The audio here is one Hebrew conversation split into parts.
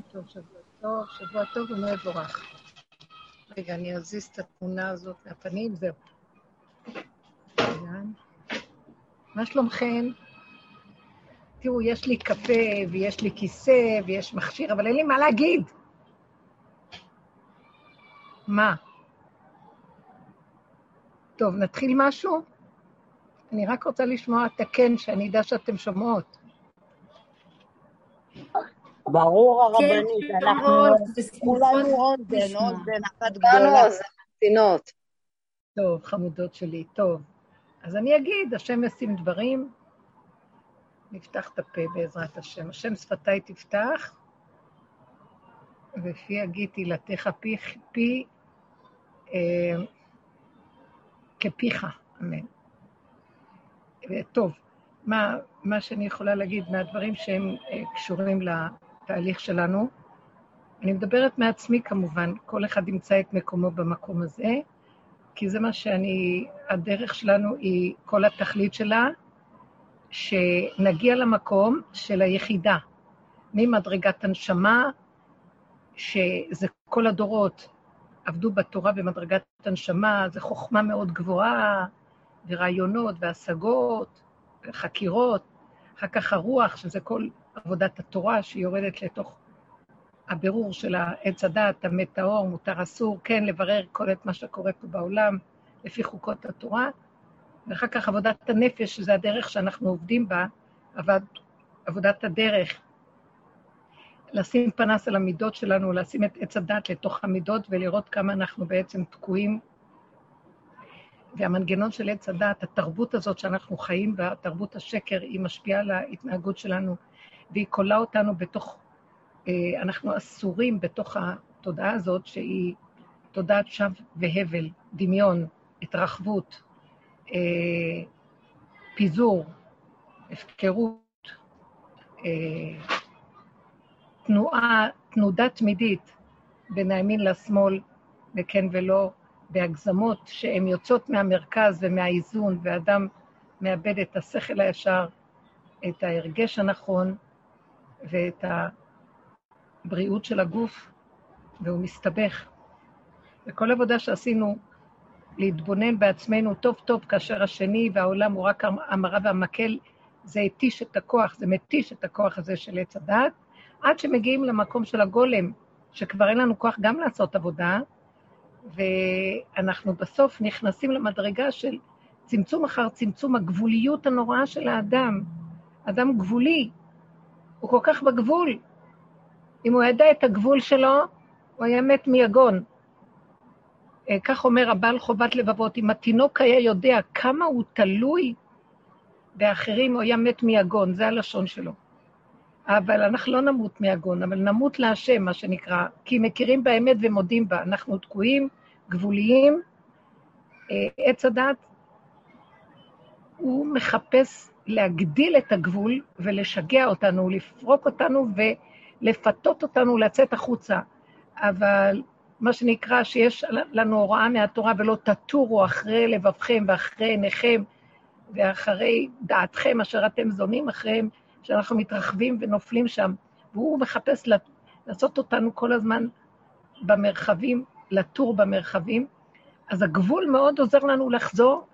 יום טוב, שבוע טוב, שבוע טוב ומבורך. רגע, אני אזיז את התמונה הזאת מהפנים, זהו. מה שלומכם? תראו, יש לי קפה, ויש לי כיסא, ויש מכשיר, אבל אין לי מה להגיד. מה? טוב, נתחיל משהו? אני רק רוצה לשמוע את הכן, שאני אדע שאתם שומעות. ברור הרבנית, כן, אנחנו כולנו אוזן, אוזן אחת גדולה. קצינות. טוב, חמודות שלי, טוב. אז אני אגיד, השם ישים דברים, נפתח את הפה בעזרת השם. השם שפתיי תפתח, ופי יגיד תהילתך פי, פי אה, כפיך, אמן. טוב, מה, מה שאני יכולה להגיד מהדברים שהם אה, קשורים לתהליך שלנו. אני מדברת מעצמי כמובן, כל אחד ימצא את מקומו במקום הזה, כי זה מה שאני, הדרך שלנו היא, כל התכלית שלה, שנגיע למקום של היחידה, ממדרגת הנשמה, שזה כל הדורות עבדו בתורה במדרגת הנשמה, זו חוכמה מאוד גבוהה, ורעיונות והשגות, וחקירות, אחר כך הרוח, שזה כל עבודת התורה שיורדת לתוך הבירור של העץ הדת, המת טהור, מותר אסור, כן, לברר כל את מה שקורה פה בעולם לפי חוקות התורה, ואחר כך עבודת הנפש, שזה הדרך שאנחנו עובדים בה, עבד, עבודת הדרך, לשים פנס על המידות שלנו, לשים את עץ הדת לתוך המידות ולראות כמה אנחנו בעצם תקועים. והמנגנון של עץ הדת, התרבות הזאת שאנחנו חיים בה, תרבות השקר, היא משפיעה על ההתנהגות שלנו, והיא כולה אותנו בתוך, אה, אנחנו אסורים בתוך התודעה הזאת, שהיא תודעת שווא והבל, דמיון, התרחבות, אה, פיזור, הפקרות, אה, תנועה, תנודה תמידית בין הימין לשמאל, וכן ולא, בהגזמות שהן יוצאות מהמרכז ומהאיזון, ואדם מאבד את השכל הישר, את ההרגש הנכון ואת הבריאות של הגוף, והוא מסתבך. וכל עבודה שעשינו להתבונן בעצמנו טוב-טוב כאשר השני והעולם הוא רק המראה והמקל, זה התיש את הכוח, זה מתיש את הכוח הזה של עץ הדת, עד שמגיעים למקום של הגולם, שכבר אין לנו כוח גם לעשות עבודה, ואנחנו בסוף נכנסים למדרגה של צמצום אחר צמצום הגבוליות הנוראה של האדם. אדם גבולי, הוא כל כך בגבול. אם הוא ידע את הגבול שלו, הוא היה מת מיגון. אה, כך אומר הבעל חובת לבבות, אם התינוק היה יודע כמה הוא תלוי באחרים, הוא היה מת מיגון, זה הלשון שלו. אבל אנחנו לא נמות מהגון, אבל נמות להשם, מה שנקרא, כי מכירים באמת ומודים בה. אנחנו תקועים, גבוליים. אה, עץ הדת, הוא מחפש להגדיל את הגבול ולשגע אותנו, לפרוק אותנו ולפתות אותנו לצאת החוצה. אבל מה שנקרא, שיש לנו הוראה מהתורה, ולא תטורו אחרי לבבכם ואחרי עיניכם ואחרי דעתכם, אשר אתם זונים אחריהם, שאנחנו מתרחבים ונופלים שם, והוא מחפש לעשות אותנו כל הזמן במרחבים, לטור במרחבים. אז הגבול מאוד עוזר לנו לחזור,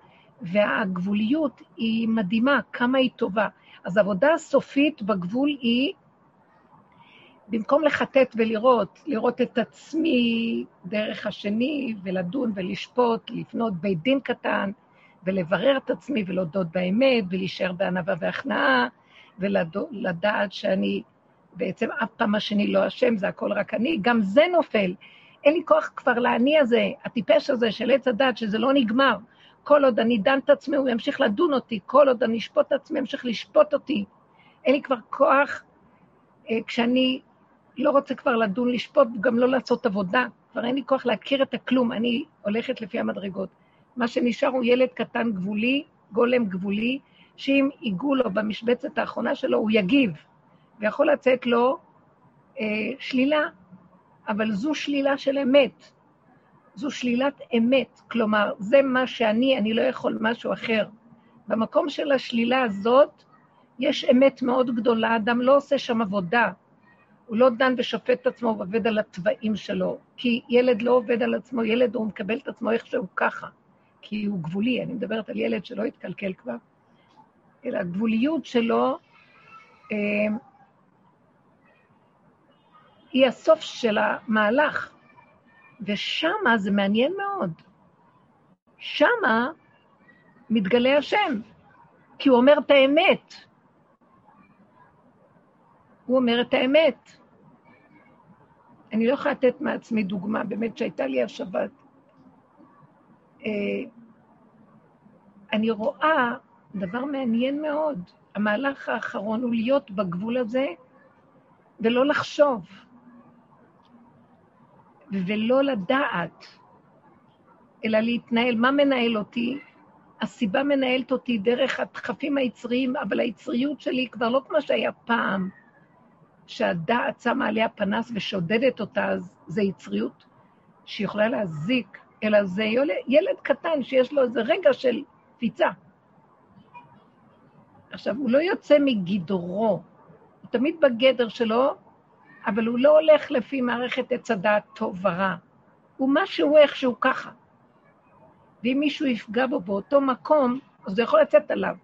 והגבוליות היא מדהימה, כמה היא טובה. אז העבודה הסופית בגבול היא, במקום לחטט ולראות, לראות את עצמי דרך השני, ולדון ולשפוט, לפנות בית דין קטן, ולברר את עצמי ולהודות באמת, ולהישאר בענווה והכנעה, ולדעת שאני בעצם אף פעם השני לא אשם, זה הכל רק אני, גם זה נופל. אין לי כוח כבר לאני הזה, הטיפש הזה של עץ הדת, שזה לא נגמר. כל עוד אני דן את עצמי, הוא ימשיך לדון אותי, כל עוד אני אשפוט את עצמי, ימשיך לשפוט אותי. אין לי כבר כוח, אה, כשאני לא רוצה כבר לדון, לשפוט, גם לא לעשות עבודה. כבר אין לי כוח להכיר את הכלום, אני הולכת לפי המדרגות. מה שנשאר הוא ילד קטן גבולי, גולם גבולי, שאם ייגעו לו במשבצת האחרונה שלו, הוא יגיב, ויכול לצאת לו אה, שלילה, אבל זו שלילה של אמת. זו שלילת אמת, כלומר, זה מה שאני, אני לא יכול משהו אחר. במקום של השלילה הזאת, יש אמת מאוד גדולה, אדם לא עושה שם עבודה. הוא לא דן ושופט את עצמו ועובד על התוואים שלו, כי ילד לא עובד על עצמו, ילד הוא מקבל את עצמו איכשהו ככה, כי הוא גבולי, אני מדברת על ילד שלא התקלקל כבר, אלא הגבוליות שלו אה, היא הסוף של המהלך, ושמה זה מעניין מאוד. שמה מתגלה השם, כי הוא אומר את האמת. הוא אומר את האמת. אני לא יכולה לתת מעצמי דוגמה, באמת שהייתה לי השבת. אה, אני רואה דבר מעניין מאוד. המהלך האחרון הוא להיות בגבול הזה ולא לחשוב, ולא לדעת, אלא להתנהל. מה מנהל אותי? הסיבה מנהלת אותי דרך הדחפים היצריים, אבל היצריות שלי היא כבר לא כמו שהיה פעם, שהדעת שמה עליה פנס ושודדת אותה, אז זה יצריות שיכולה להזיק, אלא זה ילד קטן שיש לו איזה רגע של קפיצה. עכשיו, הוא לא יוצא מגדרו, הוא תמיד בגדר שלו, אבל הוא לא הולך לפי מערכת עץ הדעת טוב ורע. הוא משהו איכשהו ככה. ואם מישהו יפגע בו באותו מקום, אז זה יכול לצאת עליו.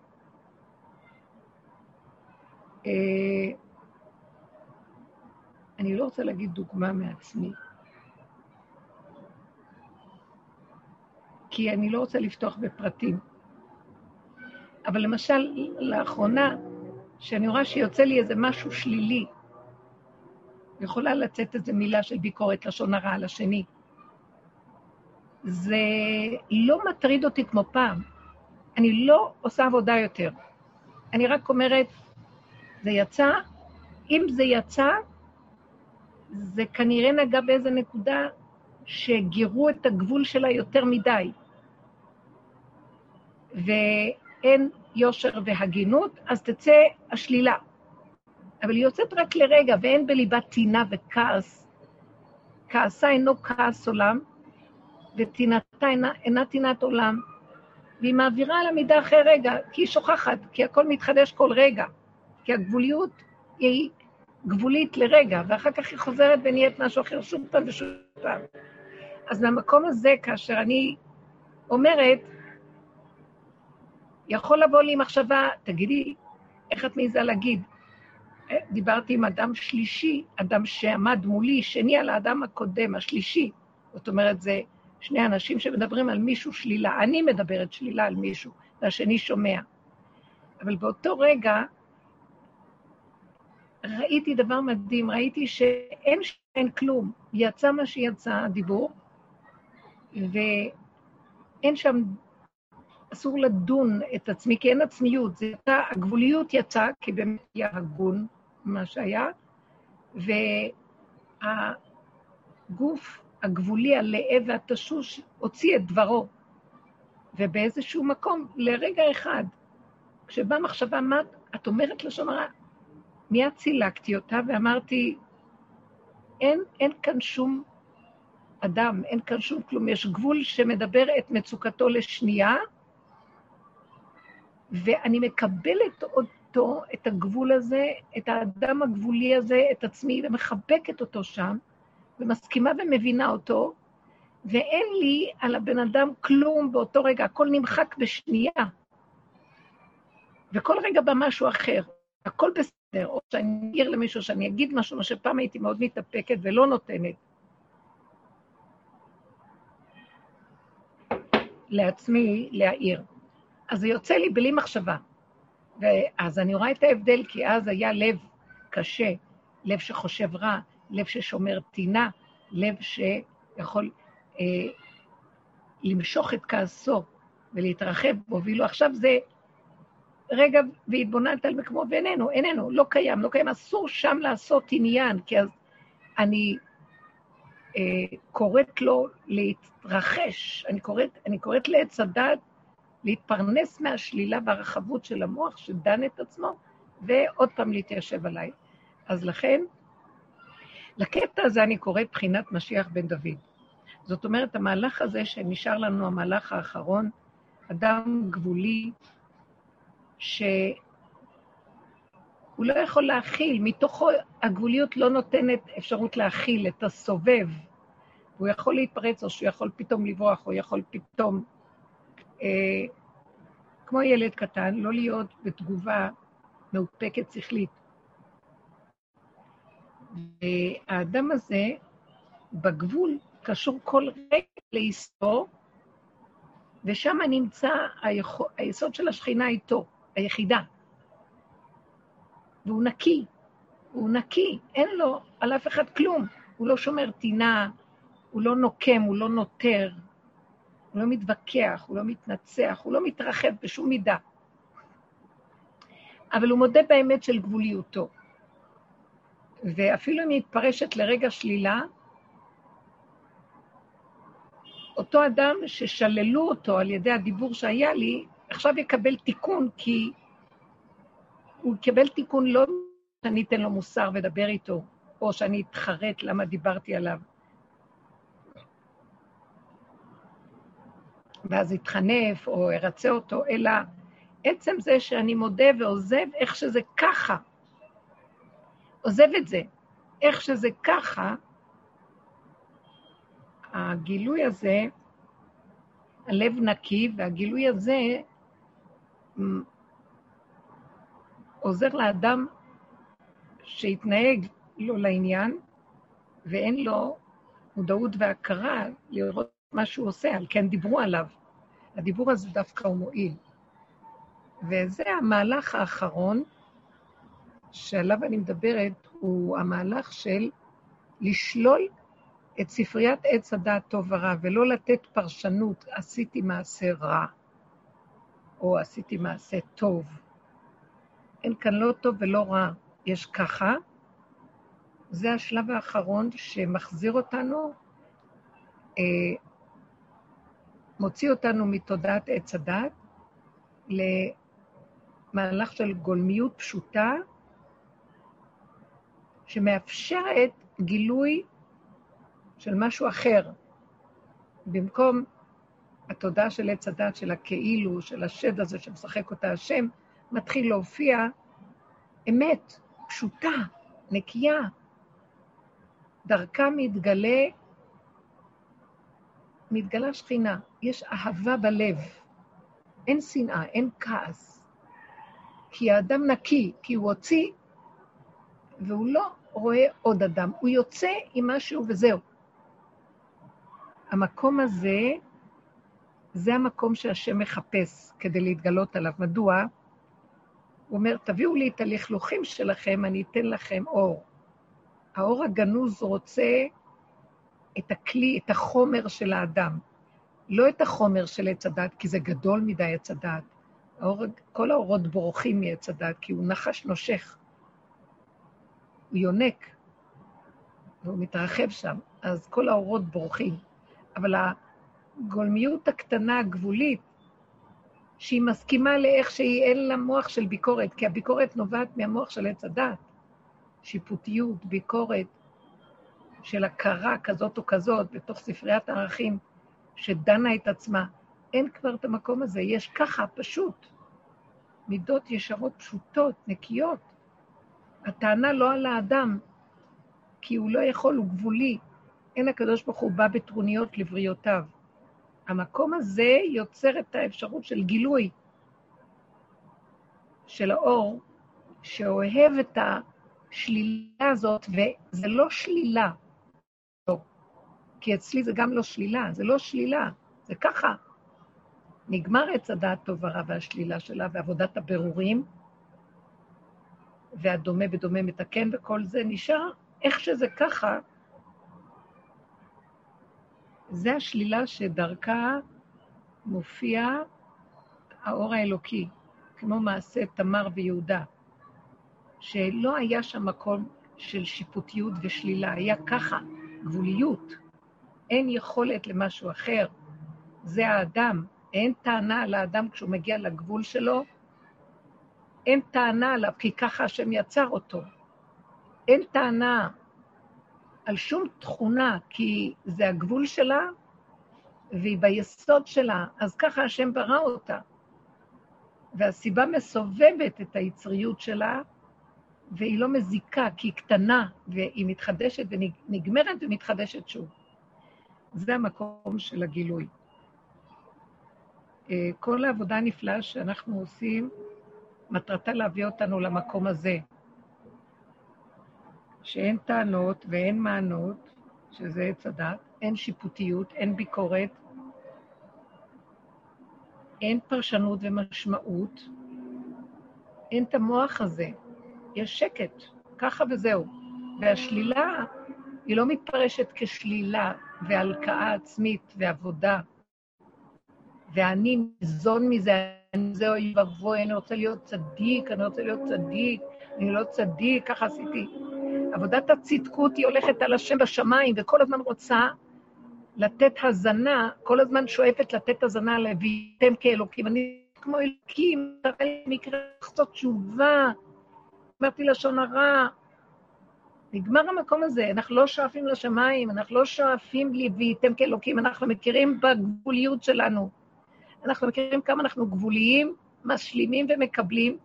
אה, אני לא רוצה להגיד דוגמה מעצמי, כי אני לא רוצה לפתוח בפרטים. אבל למשל, לאחרונה, שאני רואה שיוצא לי איזה משהו שלילי, יכולה לצאת איזו מילה של ביקורת, לשון הרע על השני. זה לא מטריד אותי כמו פעם. אני לא עושה עבודה יותר. אני רק אומרת, זה יצא, אם זה יצא, זה כנראה נגע באיזה נקודה שגירו את הגבול שלה יותר מדי. ואין יושר והגינות, אז תצא השלילה. אבל היא יוצאת רק לרגע, ואין בליבה טינה וכעס. כעסה אינו כעס עולם, וטינתה אינה, אינה טינת עולם. והיא מעבירה על המידה אחרי רגע, כי היא שוכחת, כי הכל מתחדש כל רגע. כי הגבוליות היא גבולית לרגע, ואחר כך היא חוזרת ונהיית משהו אחר שוב פעם ושוב פעם. אז מהמקום הזה, כאשר אני אומרת, יכול לבוא לי מחשבה, תגידי, איך את מעיזה להגיד? דיברתי עם אדם שלישי, אדם שעמד מולי, שני על האדם הקודם, השלישי. זאת אומרת, זה שני אנשים שמדברים על מישהו שלילה. אני מדברת שלילה על מישהו, והשני שומע. אבל באותו רגע ראיתי דבר מדהים, ראיתי שאין שאין כלום. יצא מה שיצא, הדיבור, ואין שם, אסור לדון את עצמי, כי אין עצמיות. זה יצא, הגבוליות יצאה, כי באמת היה הגון מה שהיה, והגוף הגבולי, הלאה והתשוש, הוציא את דברו. ובאיזשהו מקום, לרגע אחד, כשבאה מחשבה, מה את אומרת לשון הרע? מיד צילקתי אותה ואמרתי, אין, אין כאן שום אדם, אין כאן שום כלום. יש גבול שמדבר את מצוקתו לשנייה, ואני מקבלת אותו, את הגבול הזה, את האדם הגבולי הזה, את עצמי, ומחבקת אותו שם, ומסכימה ומבינה אותו, ואין לי על הבן אדם כלום באותו רגע, הכל נמחק בשנייה. וכל רגע בא משהו אחר, הכל בסדר, או שאני אעיר למישהו, שאני אגיד משהו, מה שפעם הייתי מאוד מתאפקת ולא נותנת. לעצמי להעיר. אז זה יוצא לי בלי מחשבה. ואז אני רואה את ההבדל, כי אז היה לב קשה, לב שחושב רע, לב ששומר טינה, לב שיכול אה, למשוך את כעסו ולהתרחב בו, ואילו עכשיו זה רגע והתבוננת על מקומו, ואיננו, איננו, לא קיים, לא קיים, אסור שם לעשות עניין, כי אז אני אה, קוראת לו להתרחש, אני קוראת, אני קוראת לעץ הדת להתפרנס מהשלילה והרחבות של המוח שדן את עצמו, ועוד פעם להתיישב עליי. אז לכן, לקטע הזה אני קוראת בחינת משיח בן דוד. זאת אומרת, המהלך הזה שנשאר לנו, המהלך האחרון, אדם גבולי, שהוא הוא לא יכול להכיל, מתוכו הגבוליות לא נותנת אפשרות להכיל את הסובב. הוא יכול להתפרץ, או שהוא יכול פתאום לברוח, או יכול פתאום, אה, כמו ילד קטן, לא להיות בתגובה מאופקת שכלית. והאדם הזה, בגבול, קשור כל רגע לאשתו, ושם נמצא היכול, היסוד של השכינה איתו, היחידה. והוא נקי, הוא נקי, אין לו על אף אחד כלום. הוא לא שומר טינה, הוא לא נוקם, הוא לא נותר, הוא לא מתווכח, הוא לא מתנצח, הוא לא מתרחב בשום מידה. אבל הוא מודה באמת של גבוליותו. ואפילו אם היא מתפרשת לרגע שלילה, אותו אדם ששללו אותו על ידי הדיבור שהיה לי, עכשיו יקבל תיקון, כי הוא יקבל תיקון לא שאני אתן לו מוסר ואדבר איתו, או שאני אתחרט למה דיברתי עליו. ואז אתחנף או ארצה אותו, אלא עצם זה שאני מודה ועוזב איך שזה ככה, עוזב את זה, איך שזה ככה, הגילוי הזה, הלב נקי, והגילוי הזה עוזר לאדם שיתנהג לא לעניין, ואין לו מודעות והכרה לראות מה שהוא עושה, על כן דיברו עליו. הדיבור הזה דווקא הוא מועיל. וזה המהלך האחרון שעליו אני מדברת, הוא המהלך של לשלול את ספריית עץ הדעת טוב ורע, ולא לתת פרשנות, עשיתי מעשה רע, או עשיתי מעשה טוב. אין כאן לא טוב ולא רע, יש ככה. זה השלב האחרון שמחזיר אותנו, אה, מוציא אותנו מתודעת עץ הדת למהלך של גולמיות פשוטה, שמאפשרת גילוי של משהו אחר. במקום התודעה של עץ הדת, של הכאילו, של השד הזה שמשחק אותה השם, מתחיל להופיע אמת, פשוטה, נקייה. דרכה מתגלה, מתגלה שכינה. יש אהבה בלב. אין שנאה, אין כעס. כי האדם נקי, כי הוא הוציא, והוא לא רואה עוד אדם, הוא יוצא עם משהו וזהו. המקום הזה, זה המקום שהשם מחפש כדי להתגלות עליו. מדוע? הוא אומר, תביאו לי את הלכלוכים שלכם, אני אתן לכם אור. האור הגנוז רוצה את הכלי, את החומר של האדם, לא את החומר של עץ הדת, כי זה גדול מדי עץ הדת. האור, כל האורות בורחים מעץ הדת, כי הוא נחש נושך. הוא יונק, והוא מתרחב שם, אז כל האורות בורחים. אבל הגולמיות הקטנה, הגבולית, שהיא מסכימה לאיך שהיא, אין לה מוח של ביקורת, כי הביקורת נובעת מהמוח של עץ הדת. שיפוטיות, ביקורת של הכרה כזאת או כזאת בתוך ספריית הערכים שדנה את עצמה. אין כבר את המקום הזה, יש ככה, פשוט. מידות ישרות פשוטות, נקיות. הטענה לא על האדם, כי הוא לא יכול, הוא גבולי. אין הקדוש ברוך הוא בא בטרוניות לבריאותיו. המקום הזה יוצר את האפשרות של גילוי של האור, שאוהב את השלילה הזאת, וזה לא שלילה. כי אצלי זה גם לא שלילה, זה לא שלילה, זה ככה. נגמר עץ הדעת טוב ורע והשלילה שלה ועבודת הבירורים, והדומה בדומה מתקן וכל זה נשאר איך שזה ככה, זה השלילה שדרכה מופיע האור האלוקי, כמו מעשה תמר ויהודה, שלא היה שם מקום של שיפוטיות ושלילה, היה ככה, גבוליות. אין יכולת למשהו אחר. זה האדם. אין טענה על האדם כשהוא מגיע לגבול שלו, אין טענה עליו, כי ככה השם יצר אותו. אין טענה על שום תכונה, כי זה הגבול שלה, והיא ביסוד שלה, אז ככה השם ברא אותה. והסיבה מסובבת את היצריות שלה, והיא לא מזיקה, כי היא קטנה, והיא מתחדשת ונגמרת ומתחדשת שוב. זה המקום של הגילוי. אה, כל העבודה הנפלאה שאנחנו עושים, מטרתה להביא אותנו למקום הזה, שאין טענות ואין מענות, שזה עץ הדת, אין שיפוטיות, אין ביקורת, אין פרשנות ומשמעות, אין את המוח הזה. יש שקט, ככה וזהו. והשלילה, היא לא מתפרשת כשלילה והלקאה עצמית ועבודה, ואני ניזון מזה, אני זה אוי ואבוי, אני רוצה להיות צדיק, אני רוצה להיות צדיק, אני לא צדיק, ככה עשיתי. עבודת הצדקות היא הולכת על השם בשמיים, וכל הזמן רוצה לתת הזנה, כל הזמן שואפת לתת הזנה לביתם כאלוקים. אני כמו אלוקים, תראה לי מקרה לעשות תשובה, אמרתי לשון הרע. נגמר המקום הזה, אנחנו לא שואפים לשמיים, אנחנו לא שואפים לביתם כאלוקים, אנחנו מכירים בגבוליות שלנו. אנחנו מכירים כמה אנחנו גבוליים, משלימים ומקבלים,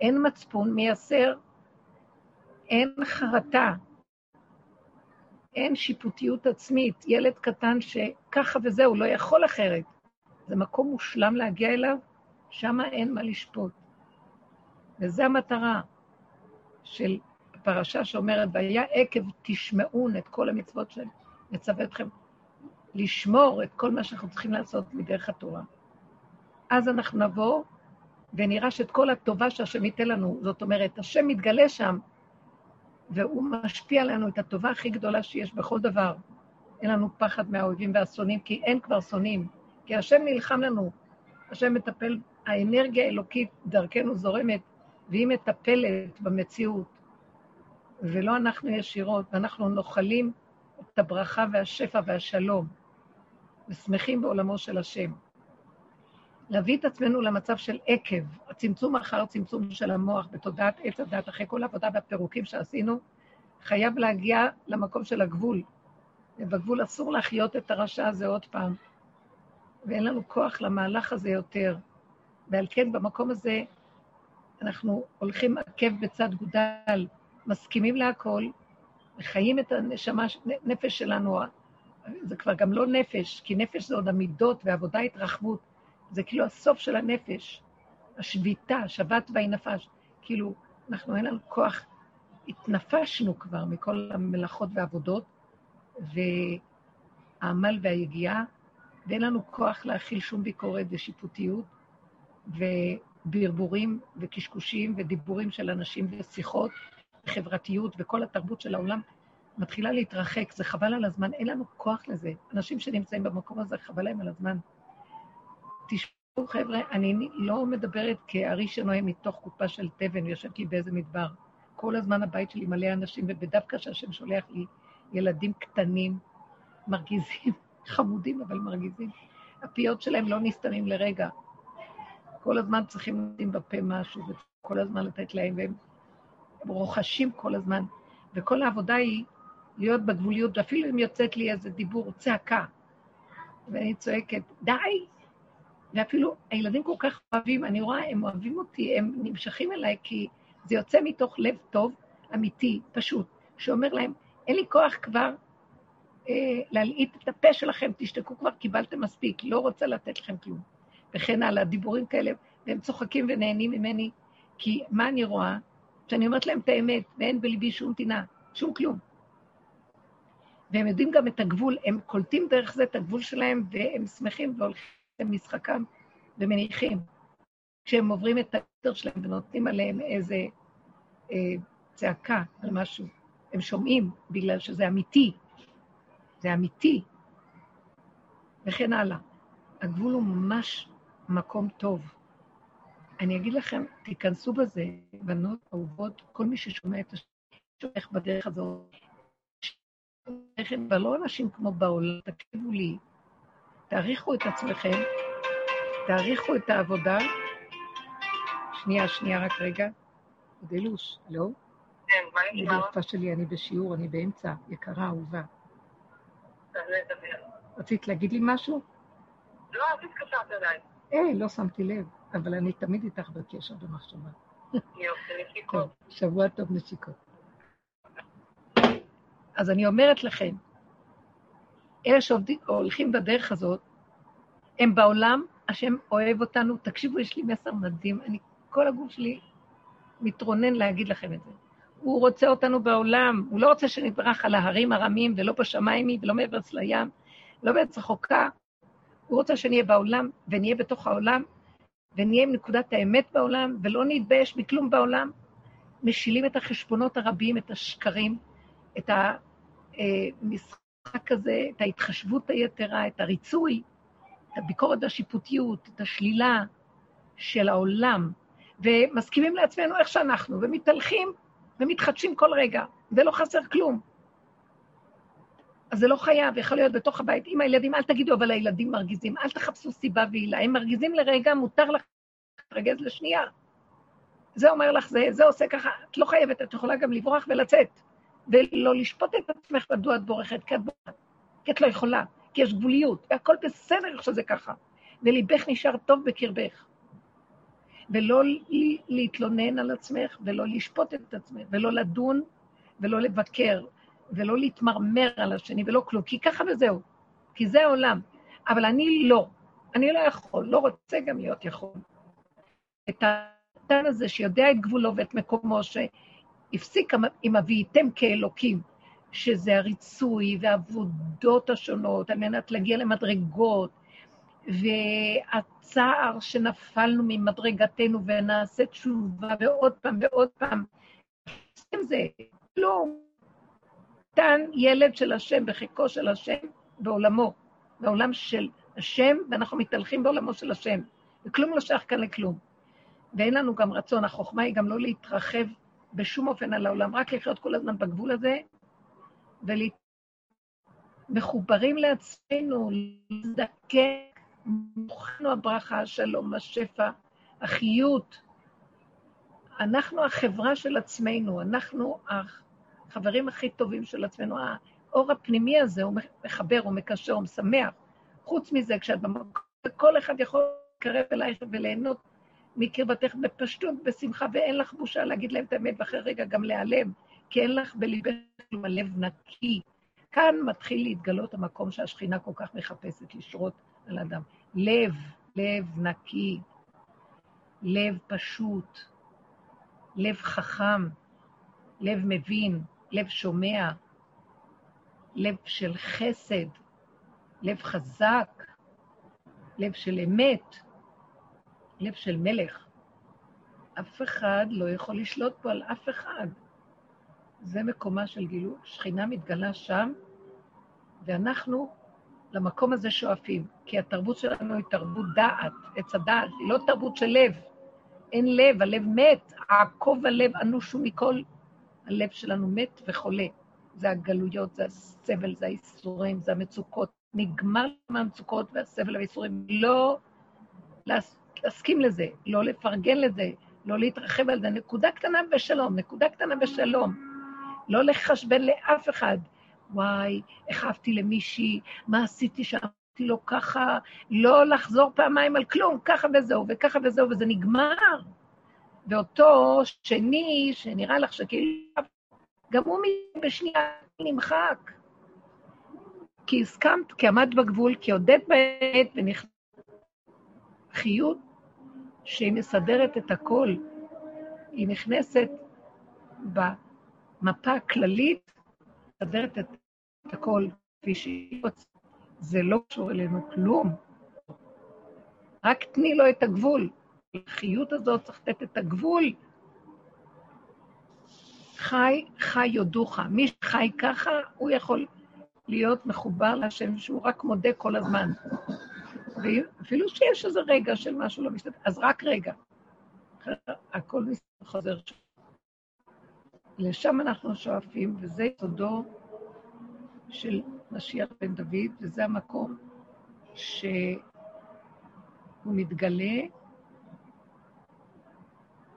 אין מצפון, מייסר, אין חרטה, אין שיפוטיות עצמית. ילד קטן שככה וזהו, לא יכול אחרת. זה מקום מושלם להגיע אליו, שם אין מה לשפוט. וזו המטרה של הפרשה שאומרת, והיה עקב תשמעון את כל המצוות שנצווה אתכם, לשמור את כל מה שאנחנו צריכים לעשות מדרך התורה. אז אנחנו נבוא ונראה שאת כל הטובה שהשם ייתן לנו, זאת אומרת, השם מתגלה שם, והוא משפיע עלינו את הטובה הכי גדולה שיש בכל דבר. אין לנו פחד מהאויבים והשונאים, כי אין כבר שונאים. כי השם נלחם לנו, השם מטפל, האנרגיה האלוקית דרכנו זורמת, והיא מטפלת במציאות, ולא אנחנו ישירות, ואנחנו נוחלים את הברכה והשפע והשלום, ושמחים בעולמו של השם. להביא את עצמנו למצב של עקב, הצמצום אחר צמצום של המוח בתודעת עץ הדת, אחרי כל העבודה והפירוקים שעשינו, חייב להגיע למקום של הגבול. ובגבול אסור להחיות את הרשע הזה עוד פעם, ואין לנו כוח למהלך הזה יותר. ועל כן, במקום הזה, אנחנו הולכים עקב בצד גודל, מסכימים להכל, וחיים את הנשמה, נפש שלנו. זה כבר גם לא נפש, כי נפש זה עוד המידות ועבודה התרחבות. זה כאילו הסוף של הנפש, השביתה, שבת ויהי נפש. כאילו, אנחנו אין לנו כוח, התנפשנו כבר מכל המלאכות והעבודות, והעמל והיגיעה, ואין לנו כוח להכיל שום ביקורת ושיפוטיות, וברבורים וקשקושים ודיבורים של אנשים ושיחות, חברתיות וכל התרבות של העולם מתחילה להתרחק, זה חבל על הזמן, אין לנו כוח לזה. אנשים שנמצאים במקום הזה, חבל להם על הזמן. תשמעו, חבר'ה, אני לא מדברת כארי שנוהם מתוך קופה של תבן ויושבת לי באיזה מדבר. כל הזמן הבית שלי מלא אנשים, ודווקא כשהשם שולח לי ילדים קטנים, מרגיזים, חמודים אבל מרגיזים, הפיות שלהם לא נסתמים לרגע. כל הזמן צריכים לשים בפה משהו, וכל הזמן לתת להם, והם רוכשים כל הזמן. וכל העבודה היא להיות בגבוליות, ואפילו אם יוצאת לי איזה דיבור, צעקה, ואני צועקת, די, ואפילו הילדים כל כך אוהבים, אני רואה, הם אוהבים אותי, הם נמשכים אליי, כי זה יוצא מתוך לב טוב, אמיתי, פשוט, שאומר להם, אין לי כוח כבר אה, להלעיט את הפה שלכם, תשתקו כבר, קיבלתם מספיק, לא רוצה לתת לכם כלום. וכן הלאה, דיבורים כאלה, והם צוחקים ונהנים ממני, כי מה אני רואה? שאני אומרת להם את האמת, ואין בליבי שום טינה, שום כלום. והם יודעים גם את הגבול, הם קולטים דרך זה את הגבול שלהם, והם שמחים והולכים משחקם ומניחים. כשהם עוברים את היתר שלהם ונותנים עליהם איזה אה, צעקה על משהו, הם שומעים בגלל שזה אמיתי. זה אמיתי. וכן הלאה. הגבול הוא ממש מקום טוב. אני אגיד לכם, תיכנסו בזה, בנות אהובות, כל מי ששומע את השם, שהולך בדרך הזאת, ולא אנשים כמו בעולם, תקשיבו לי, תעריכו את עצמכם, תעריכו את העבודה. שנייה, שנייה, רק רגע. דלוש, לא? כן, מה נשמע? אני שלי, אני בשיעור, אני באמצע, יקרה, אהובה. רצית להגיד לי משהו? לא, אז התקשרת אליי. אה, לא שמתי לב, אבל אני תמיד איתך בקשר במחשבה. שבוע טוב נשיקות. אז אני אומרת לכם, אלה שהולכים בדרך הזאת, הם בעולם, השם אוהב אותנו. תקשיבו, יש לי מסר מדהים, אני, כל הגוף שלי מתרונן להגיד לכם את זה. הוא רוצה אותנו בעולם, הוא לא רוצה שנברח על ההרים הרמים ולא בשמיים ולא מעבר לים, לא בארץ רחוקה. הוא רוצה שנהיה בעולם ונהיה בתוך העולם ונהיה עם נקודת האמת בעולם ולא נתבייש מכלום בעולם. משילים את החשבונות הרבים, את השקרים, את המשחק הזה, את ההתחשבות היתרה, את הריצוי, את הביקורת והשיפוטיות, את השלילה של העולם, ומסכימים לעצמנו איך שאנחנו, ומתהלכים ומתחדשים כל רגע, ולא חסר כלום. אז זה לא חייב, יכול להיות בתוך הבית עם הילדים, אל תגידו, אבל הילדים מרגיזים, אל תחפשו סיבה ועילה. הם מרגיזים לרגע, מותר לך להתרגז לשנייה. זה אומר לך זה, זה עושה ככה, את לא חייבת, את יכולה גם לברוח ולצאת, ולא לשפוט את עצמך מדוע את בורחת, כי את בורחת, כי את לא יכולה, כי יש גבוליות, והכל בסדר איך שזה ככה, וליבך נשאר טוב בקרבך. ולא להתלונן על עצמך, ולא לשפוט את עצמך, ולא לדון, ולא לבקר, ולא להתמרמר על השני, ולא כלום, כי ככה וזהו, כי זה העולם. אבל אני לא, אני לא יכול, לא רוצה גם להיות יכול. את הקטן הזה שיודע את גבולו ואת מקומו, שהפסיק עם אביתם כאלוקים, שזה הריצוי והעבודות השונות, על מנת להגיע למדרגות, והצער שנפלנו ממדרגתנו ונעשה תשובה ועוד פעם ועוד פעם. זה כלום. קטן ילד של השם בחיקו של השם בעולמו, בעולם של השם, ואנחנו מתהלכים בעולמו של השם. וכלום לא שייך כאן לכלום. ואין לנו גם רצון, החוכמה היא גם לא להתרחב בשום אופן על העולם, רק לחיות כל הזמן בגבול הזה, ומחוברים לעצמנו, להזדקק, מוכנו הברכה, השלום, השפע, החיות. אנחנו החברה של עצמנו, אנחנו החברים הכי טובים של עצמנו. האור הפנימי הזה, הוא מחבר, הוא מקשר, הוא משמח. חוץ מזה, כשאת במקום, כל אחד יכול להתקרב אלייך וליהנות מקרבתך בפשטות, בשמחה, ואין לך בושה להגיד להם את האמת, ואחרי רגע גם להיעלם, כי אין לך בליבך כלום הלב נקי. כאן מתחיל להתגלות המקום שהשכינה כל כך מחפשת לשרות על אדם. לב, לב נקי, לב פשוט, לב חכם, לב מבין, לב שומע, לב של חסד, לב חזק, לב של אמת, לב של מלך. אף אחד לא יכול לשלוט פה על אף אחד. זה מקומה של גילוי. שכינה מתגלה שם, ואנחנו למקום הזה שואפים. כי התרבות שלנו היא תרבות דעת, עץ הדעת, היא לא תרבות של לב. אין לב, הלב מת, עקוב הלב אנושו מכל. הלב שלנו מת וחולה. זה הגלויות, זה הסבל, זה האיסורים, זה המצוקות. נגמר מהמצוקות והסבל והאיסורים. לא להסכים לזה, לא לפרגן לזה, לא להתרחב על זה. נקודה קטנה בשלום, נקודה קטנה בשלום. לא לחשבן לאף אחד. וואי, אהבתי למישהי, מה עשיתי שאהבתי לו ככה, לא לחזור פעמיים על כלום, ככה וזהו, וככה וזהו, וזה נגמר. ואותו שני, שנראה לך שכאילו, גם הוא בשנייה נמחק. כי הסכמת, כי עמדת בגבול, כי הודית בעת ונכנסת חיות שהיא מסדרת את הכל. היא נכנסת במפה הכללית, מסדרת את הכל כפי שהיא רוצה. זה לא קשור אלינו כלום. רק תני לו את הגבול. החיות הזאת צריך לתת את הגבול. חי, חי יודוך. מי שחי ככה, הוא יכול להיות מחובר להשם שהוא רק מודה כל הזמן. ואפילו שיש איזה רגע של משהו לא משתתף, אז רק רגע. הכל חוזר שם. לשם אנחנו שואפים, וזה יסודו של משיח בן דוד, וזה המקום שהוא מתגלה,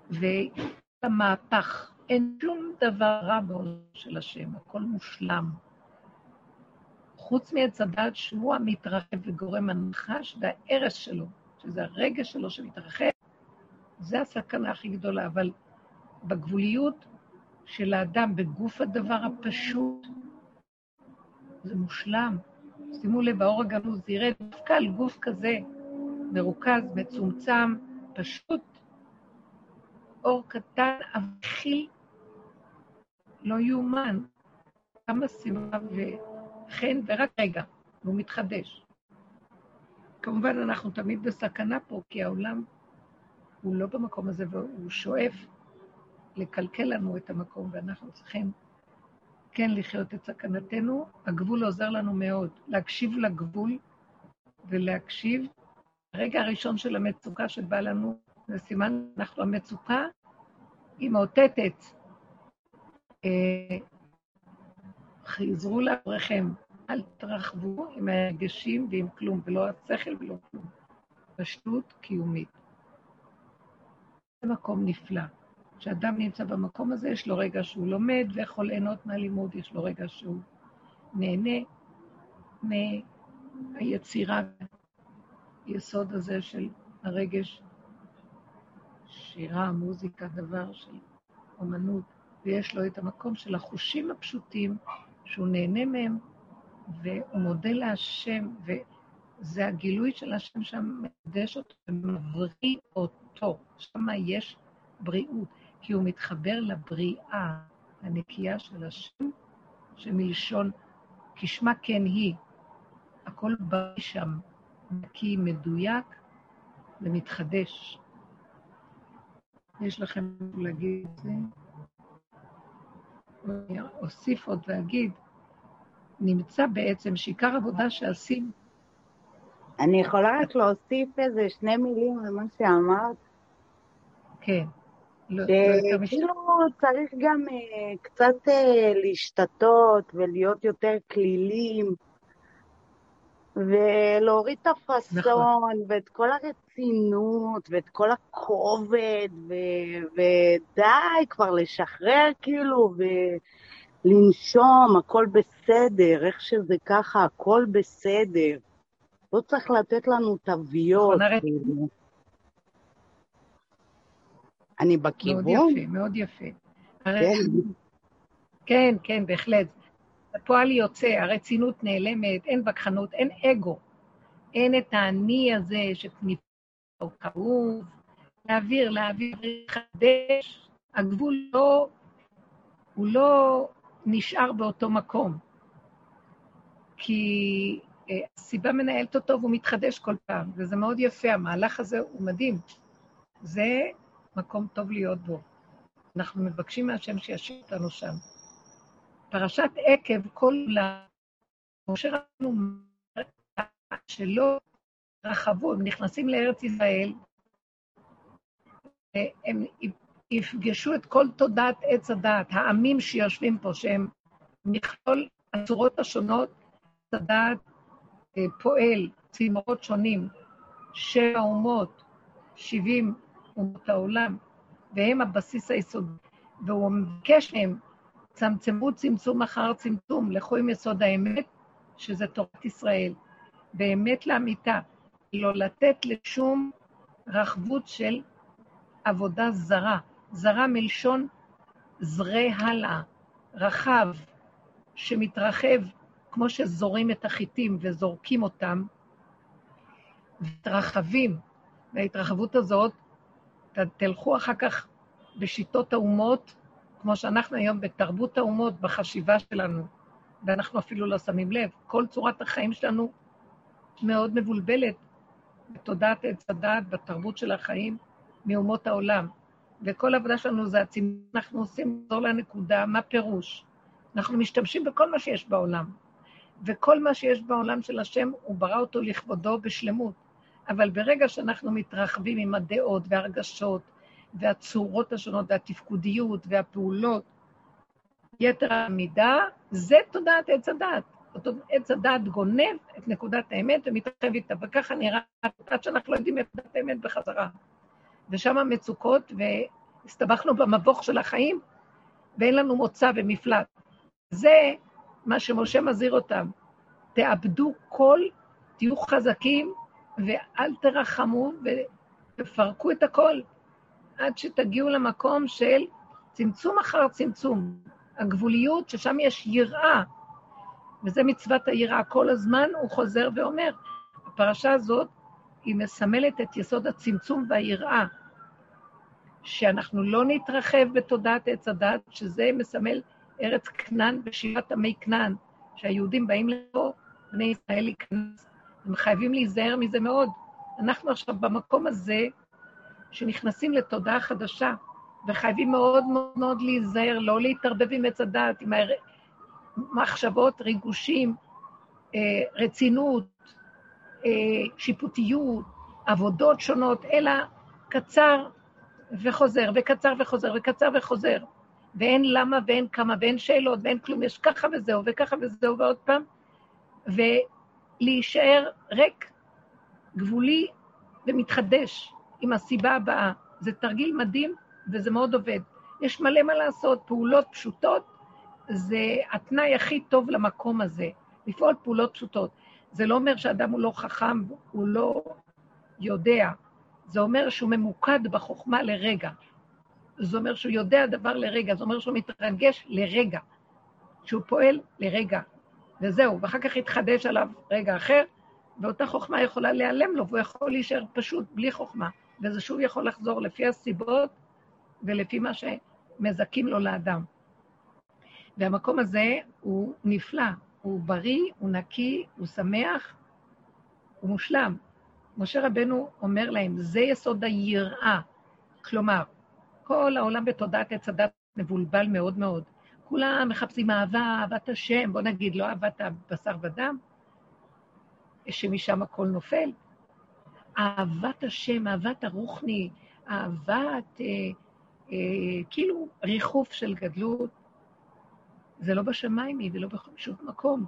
והמהפך, אין שום דבר רע בעולם של השם, הכל מושלם. חוץ מעץ הדת שהוא המתרחב וגורם הנחש וההרס שלו, שזה הרגש שלו שמתרחב, זה הסכנה הכי גדולה, אבל בגבוליות של האדם בגוף הדבר הפשוט, זה מושלם. שימו לב, האור הגנוז ירד דווקא על גוף כזה, מרוכז, מצומצם, פשוט, אור קטן, אבחיל, לא יאומן. כמה שמחה וחן, ורק רגע, והוא מתחדש. כמובן, אנחנו תמיד בסכנה פה, כי העולם הוא לא במקום הזה, והוא שואף לקלקל לנו את המקום, ואנחנו צריכים כן לחיות את סכנתנו. הגבול עוזר לנו מאוד, להקשיב לגבול ולהקשיב. הרגע הראשון של המצוקה שבא לנו, זה סימן, אנחנו, המצוקה היא מאותתת. אה, חזרו לעברכם, אל תרחבו עם הרגשים ועם כלום, ולא השכל ולא כלום. פשטות קיומית. זה מקום נפלא. כשאדם נמצא במקום הזה, יש לו רגע שהוא לומד ויכול ליהנות מהלימוד, יש לו רגע שהוא נהנה מהיצירה, היסוד הזה של הרגש, שירה, מוזיקה, דבר של אומנות, ויש לו את המקום של החושים הפשוטים, שהוא נהנה מהם, והוא מודה להשם, וזה הגילוי של השם שם מקדש אותו ומבריא אותו. שם יש בריאות. כי הוא מתחבר לבריאה הנקייה של השם, שמלשון כשמה כן היא. הכל בא שם, נקי, מדויק ומתחדש. יש לכם להגיד את זה? אני אוסיף עוד ואגיד, נמצא בעצם שעיקר עבודה שעשים... אני יכולה רק להוסיף איזה שני מילים למה שאמרת? כן. לא, לא כאילו צריך גם uh, קצת uh, להשתתות ולהיות יותר כלילים, ולהוריד את הפאסון, נכון. ואת כל הרצינות, ואת כל הכובד, ו- ודי כבר לשחרר כאילו, ולנשום, הכל בסדר, איך שזה ככה, הכל בסדר. לא צריך לתת לנו תוויות. נכון, כאילו. אני בכיוון? מאוד יפה, מאוד יפה. כן. כן, כן, בהחלט. הפועל יוצא, הרצינות נעלמת, אין וכחנות, אין אגו. אין את האני הזה שנפגע או כאוב, להעביר, להעביר, לחדש. הגבול לא, הוא לא נשאר באותו מקום. כי אה, הסיבה מנהלת אותו והוא מתחדש כל פעם, וזה מאוד יפה, המהלך הזה הוא מדהים. זה מקום טוב להיות בו. אנחנו מבקשים מהשם שישאיר אותנו שם. פרשת עקב, כולה, משה רבנו שלא רחבו, הם נכנסים לארץ ישראל, הם יפגשו את כל תודעת עץ הדעת, העמים שיושבים פה, שהם מכלול הצורות השונות, עץ הדעת אה, פועל, צמרות שונים, שבע אומות, שבעים אומות העולם, והם הבסיס היסודי. והוא מבקש מהם, צמצמו צמצום אחר צמצום, לכו עם יסוד האמת, שזה תורת ישראל. באמת לאמיתה, לא לתת לשום רחבות של עבודה זרה. זרה מלשון זרה הלאה, רחב, שמתרחב, כמו שזורים את החיטים וזורקים אותם, מתרחבים. וההתרחבות הזאת תלכו אחר כך בשיטות האומות, כמו שאנחנו היום בתרבות האומות, בחשיבה שלנו, ואנחנו אפילו לא שמים לב. כל צורת החיים שלנו מאוד מבולבלת בתודעת עץ הדעת, בתרבות של החיים, מאומות העולם. וכל העבודה שלנו זה הצימון, אנחנו עושים לחזור לנקודה, מה פירוש? אנחנו משתמשים בכל מה שיש בעולם. וכל מה שיש בעולם של השם, הוא ברא אותו לכבודו בשלמות. אבל ברגע שאנחנו מתרחבים עם הדעות והרגשות והצורות השונות והתפקודיות והפעולות, יתר המידה, זה תודעת עץ הדת. עץ הדת גונב את נקודת האמת ומתרחב איתה, וככה נראה עד שאנחנו לא יודעים את נקודת האמת בחזרה. ושם המצוקות, והסתבכנו במבוך של החיים, ואין לנו מוצא ומפלט. זה מה שמשה מזהיר אותם. תאבדו כל, תהיו חזקים, ואל תרחמו ותפרקו את הכל, עד שתגיעו למקום של צמצום אחר צמצום. הגבוליות, ששם יש יראה, וזה מצוות היראה. כל הזמן הוא חוזר ואומר, הפרשה הזאת, היא מסמלת את יסוד הצמצום והיראה, שאנחנו לא נתרחב בתודעת עץ הדת, שזה מסמל ארץ כנען ושיבת עמי כנען, שהיהודים באים לפה, בני ישראל להיכנס, הם חייבים להיזהר מזה מאוד. אנחנו עכשיו במקום הזה, שנכנסים לתודעה חדשה, וחייבים מאוד מאוד מאוד להיזהר, לא להתערבב עם עץ הדת, עם מחשבות, ריגושים, אה, רצינות, אה, שיפוטיות, עבודות שונות, אלא קצר וחוזר, וקצר וחוזר, וקצר וחוזר. ואין למה ואין כמה ואין שאלות ואין כלום, יש ככה וזהו וככה וזהו ועוד פעם, ולהישאר ריק, גבולי ומתחדש עם הסיבה הבאה. זה תרגיל מדהים וזה מאוד עובד. יש מלא מה לעשות, פעולות פשוטות, זה התנאי הכי טוב למקום הזה, לפעול פעולות פשוטות. זה לא אומר שאדם הוא לא חכם, הוא לא יודע. זה אומר שהוא ממוקד בחוכמה לרגע. זה אומר שהוא יודע דבר לרגע, זה אומר שהוא מתרגש לרגע, שהוא פועל לרגע, וזהו, ואחר כך יתחדש עליו רגע אחר, ואותה חוכמה יכולה להיעלם לו, והוא יכול להישאר פשוט בלי חוכמה, וזה שוב יכול לחזור לפי הסיבות ולפי מה שמזכים לו לאדם. והמקום הזה הוא נפלא, הוא בריא, הוא נקי, הוא שמח, הוא מושלם. משה רבנו אומר להם, זה יסוד היראה. כלומר, כל העולם בתודעת עץ הדת מבולבל מאוד מאוד. כולם מחפשים אהבה, אהבת השם, בוא נגיד, לא אהבת הבשר ודם, שמשם הכל נופל. אהבת השם, אהבת הרוחני, אהבת, אה, אה, כאילו ריחוף של גדלות, זה לא בשמיים היא ולא בשום מקום.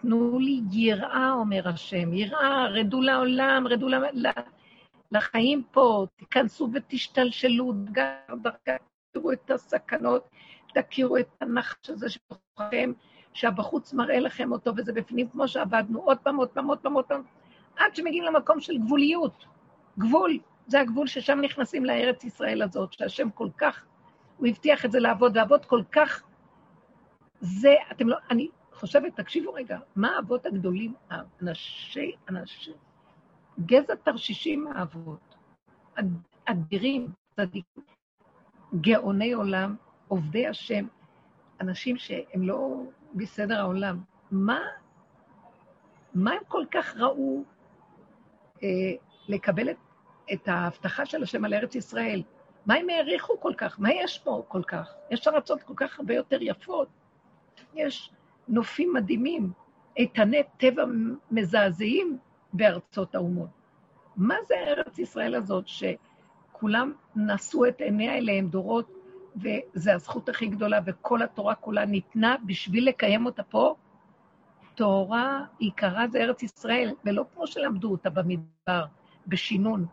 תנו לי יראה, אומר השם, יראה, רדו לעולם, רדו לחיים פה, תיכנסו ותשתלשלו, תראו את הסכנות, תכירו את הנחש הזה שהבחוץ מראה לכם אותו וזה בפנים, כמו שעבדנו, עוד פעם, עוד פעם, עוד פעם, עוד פעם, עד שמגיעים למקום של גבוליות. גבול, זה הגבול ששם נכנסים לארץ ישראל הזאת, שהשם כל כך, הוא הבטיח את זה לעבוד, לעבוד כל כך, זה, אתם לא, אני חושבת, תקשיבו רגע, מה האבות הגדולים, אנשי, אנשי, גזע תרשישים האבות, אדירים, צדיקים, גאוני עולם, עובדי השם, אנשים שהם לא בסדר העולם. מה, מה הם כל כך ראו לקבל את, את ההבטחה של השם על ארץ ישראל? מה הם העריכו כל כך? מה יש פה כל כך? יש ארצות כל כך הרבה יותר יפות. יש נופים מדהימים, איתני טבע מזעזעים בארצות האומות. מה זה ארץ ישראל הזאת שכולם נשאו את עיניה אליהם דורות, וזו הזכות הכי גדולה, וכל התורה כולה ניתנה בשביל לקיים אותה פה? תורה עיקרה זה ארץ ישראל, ולא כמו שלמדו אותה במדבר, בשינון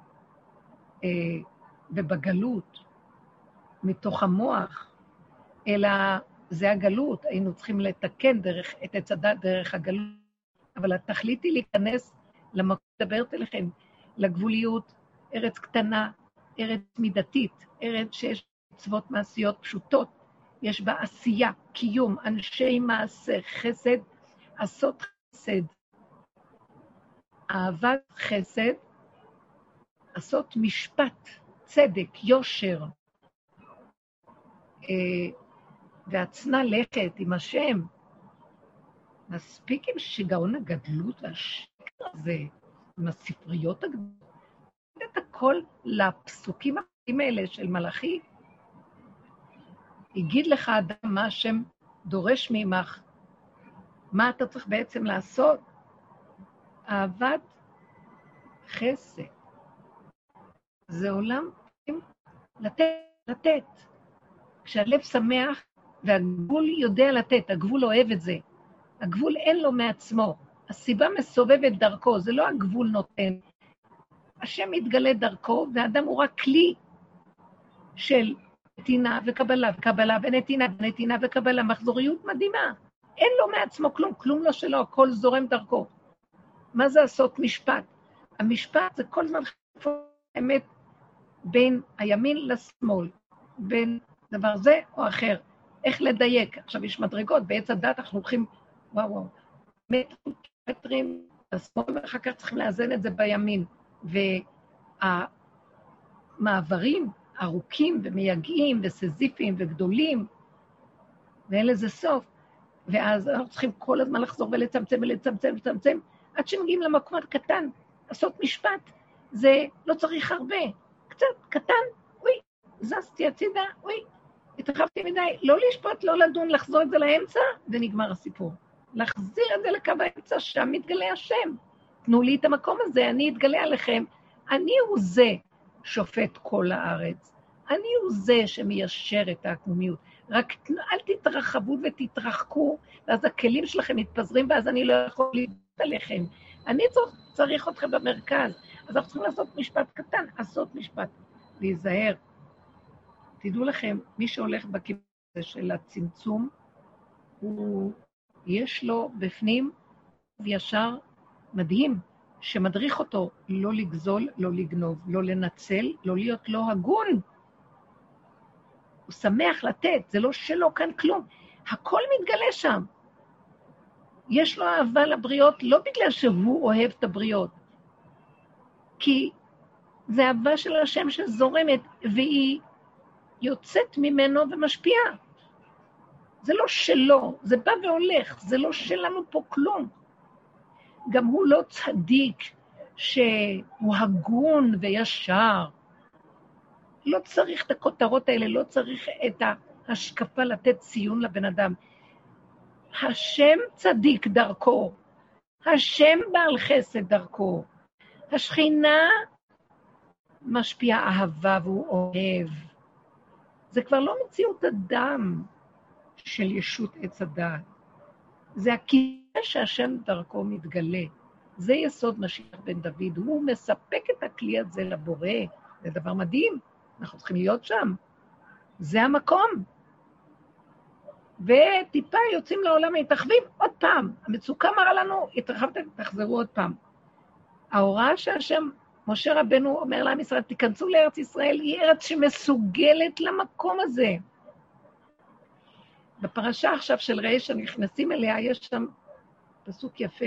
אה, ובגלות, מתוך המוח, אלא זה הגלות, היינו צריכים לתקן דרך, את עץ הדת דרך הגלות, אבל התכלית היא להיכנס למקום, מדברת אליכם, לגבוליות, ארץ קטנה, ארץ מידתית, ארץ שיש מצוות מעשיות פשוטות, יש בה עשייה, קיום, אנשי מעשה, חסד, עשות חסד, אהבת חסד, עשות משפט, צדק, יושר, אה, והצנע לכת עם השם. מספיק עם שיגעון הגדלות והשקר הזה, עם הספריות הגדולות. את הכל לפסוקים האחרים האלה של מלאכי. הגיד לך אדם מה השם דורש ממך, מה אתה צריך בעצם לעשות? אהבת חסד. זה עולם לתת, לתת. כשהלב שמח, והגבול יודע לתת, הגבול אוהב את זה. הגבול אין לו מעצמו. הסיבה מסובבת דרכו, זה לא הגבול נותן. השם מתגלה דרכו, והאדם הוא רק כלי של נתינה וקבלה וקבלה ונתינה ונתינה וקבלה, מחזוריות מדהימה. אין לו מעצמו כלום, כלום לא שלו, הכל זורם דרכו. מה זה לעשות משפט? המשפט זה כל הזמן חפור האמת בין הימין לשמאל, בין דבר זה או אחר. איך לדייק. עכשיו, יש מדרגות, בעץ הדת אנחנו הולכים, וואו וואו, מטרים, השמאל, ואחר כך צריכים לאזן את זה בימין. והמעברים ארוכים ומייגעים וסזיפיים וגדולים, ואין לזה סוף. ואז אנחנו צריכים כל הזמן לחזור ולצמצם ולצמצם ולצמצם, עד שמגיעים למקום הקטן, לעשות משפט. זה לא צריך הרבה, קצת, קטן, אוי, זזתי הצידה, אוי, התרחבתי מדי, לא לשפוט, לא לדון, לחזור את זה לאמצע, ונגמר הסיפור. להחזיר את זה לקו האמצע, שם מתגלה השם. תנו לי את המקום הזה, אני אתגלה עליכם. אני הוא זה שופט כל הארץ. אני הוא זה שמיישר את העקמומיות. רק אל תתרחבו ותתרחקו, ואז הכלים שלכם מתפזרים, ואז אני לא יכול להתאר עליכם. אני צריך אתכם במרכז. אז אנחנו צריכים לעשות משפט קטן, לעשות משפט. להיזהר. תדעו לכם, מי שהולך בכיוון של הצמצום, הוא, יש לו בפנים ישר מדהים, שמדריך אותו לא לגזול, לא לגנוב, לא לנצל, לא להיות לא הגון. הוא שמח לתת, זה לא שלו כאן כלום. הכל מתגלה שם. יש לו אהבה לבריות לא בגלל שהוא אוהב את הבריות, כי זה אהבה של השם שזורמת, והיא יוצאת ממנו ומשפיעה. זה לא שלו, זה בא והולך, זה לא שלנו פה כלום. גם הוא לא צדיק שהוא הגון וישר. לא צריך את הכותרות האלה, לא צריך את ההשקפה לתת ציון לבן אדם. השם צדיק דרכו, השם בעל חסד דרכו, השכינה משפיעה אהבה והוא אוהב. זה כבר לא מציאות הדם של ישות עץ הדעת, זה הכיסא שהשם דרכו מתגלה. זה יסוד משיח בן דוד, הוא מספק את הכלי הזה לבורא, זה דבר מדהים, אנחנו צריכים להיות שם. זה המקום. וטיפה יוצאים לעולם, מתרחבים עוד פעם. המצוקה מראה לנו, התרחבתם, תחזרו עוד פעם. ההוראה שהשם, משה רבנו אומר לעם ישראל, תיכנסו לארץ ישראל, היא ארץ שמסוגלת למקום הזה. בפרשה עכשיו של ראה שנכנסים אליה, יש שם פסוק יפה.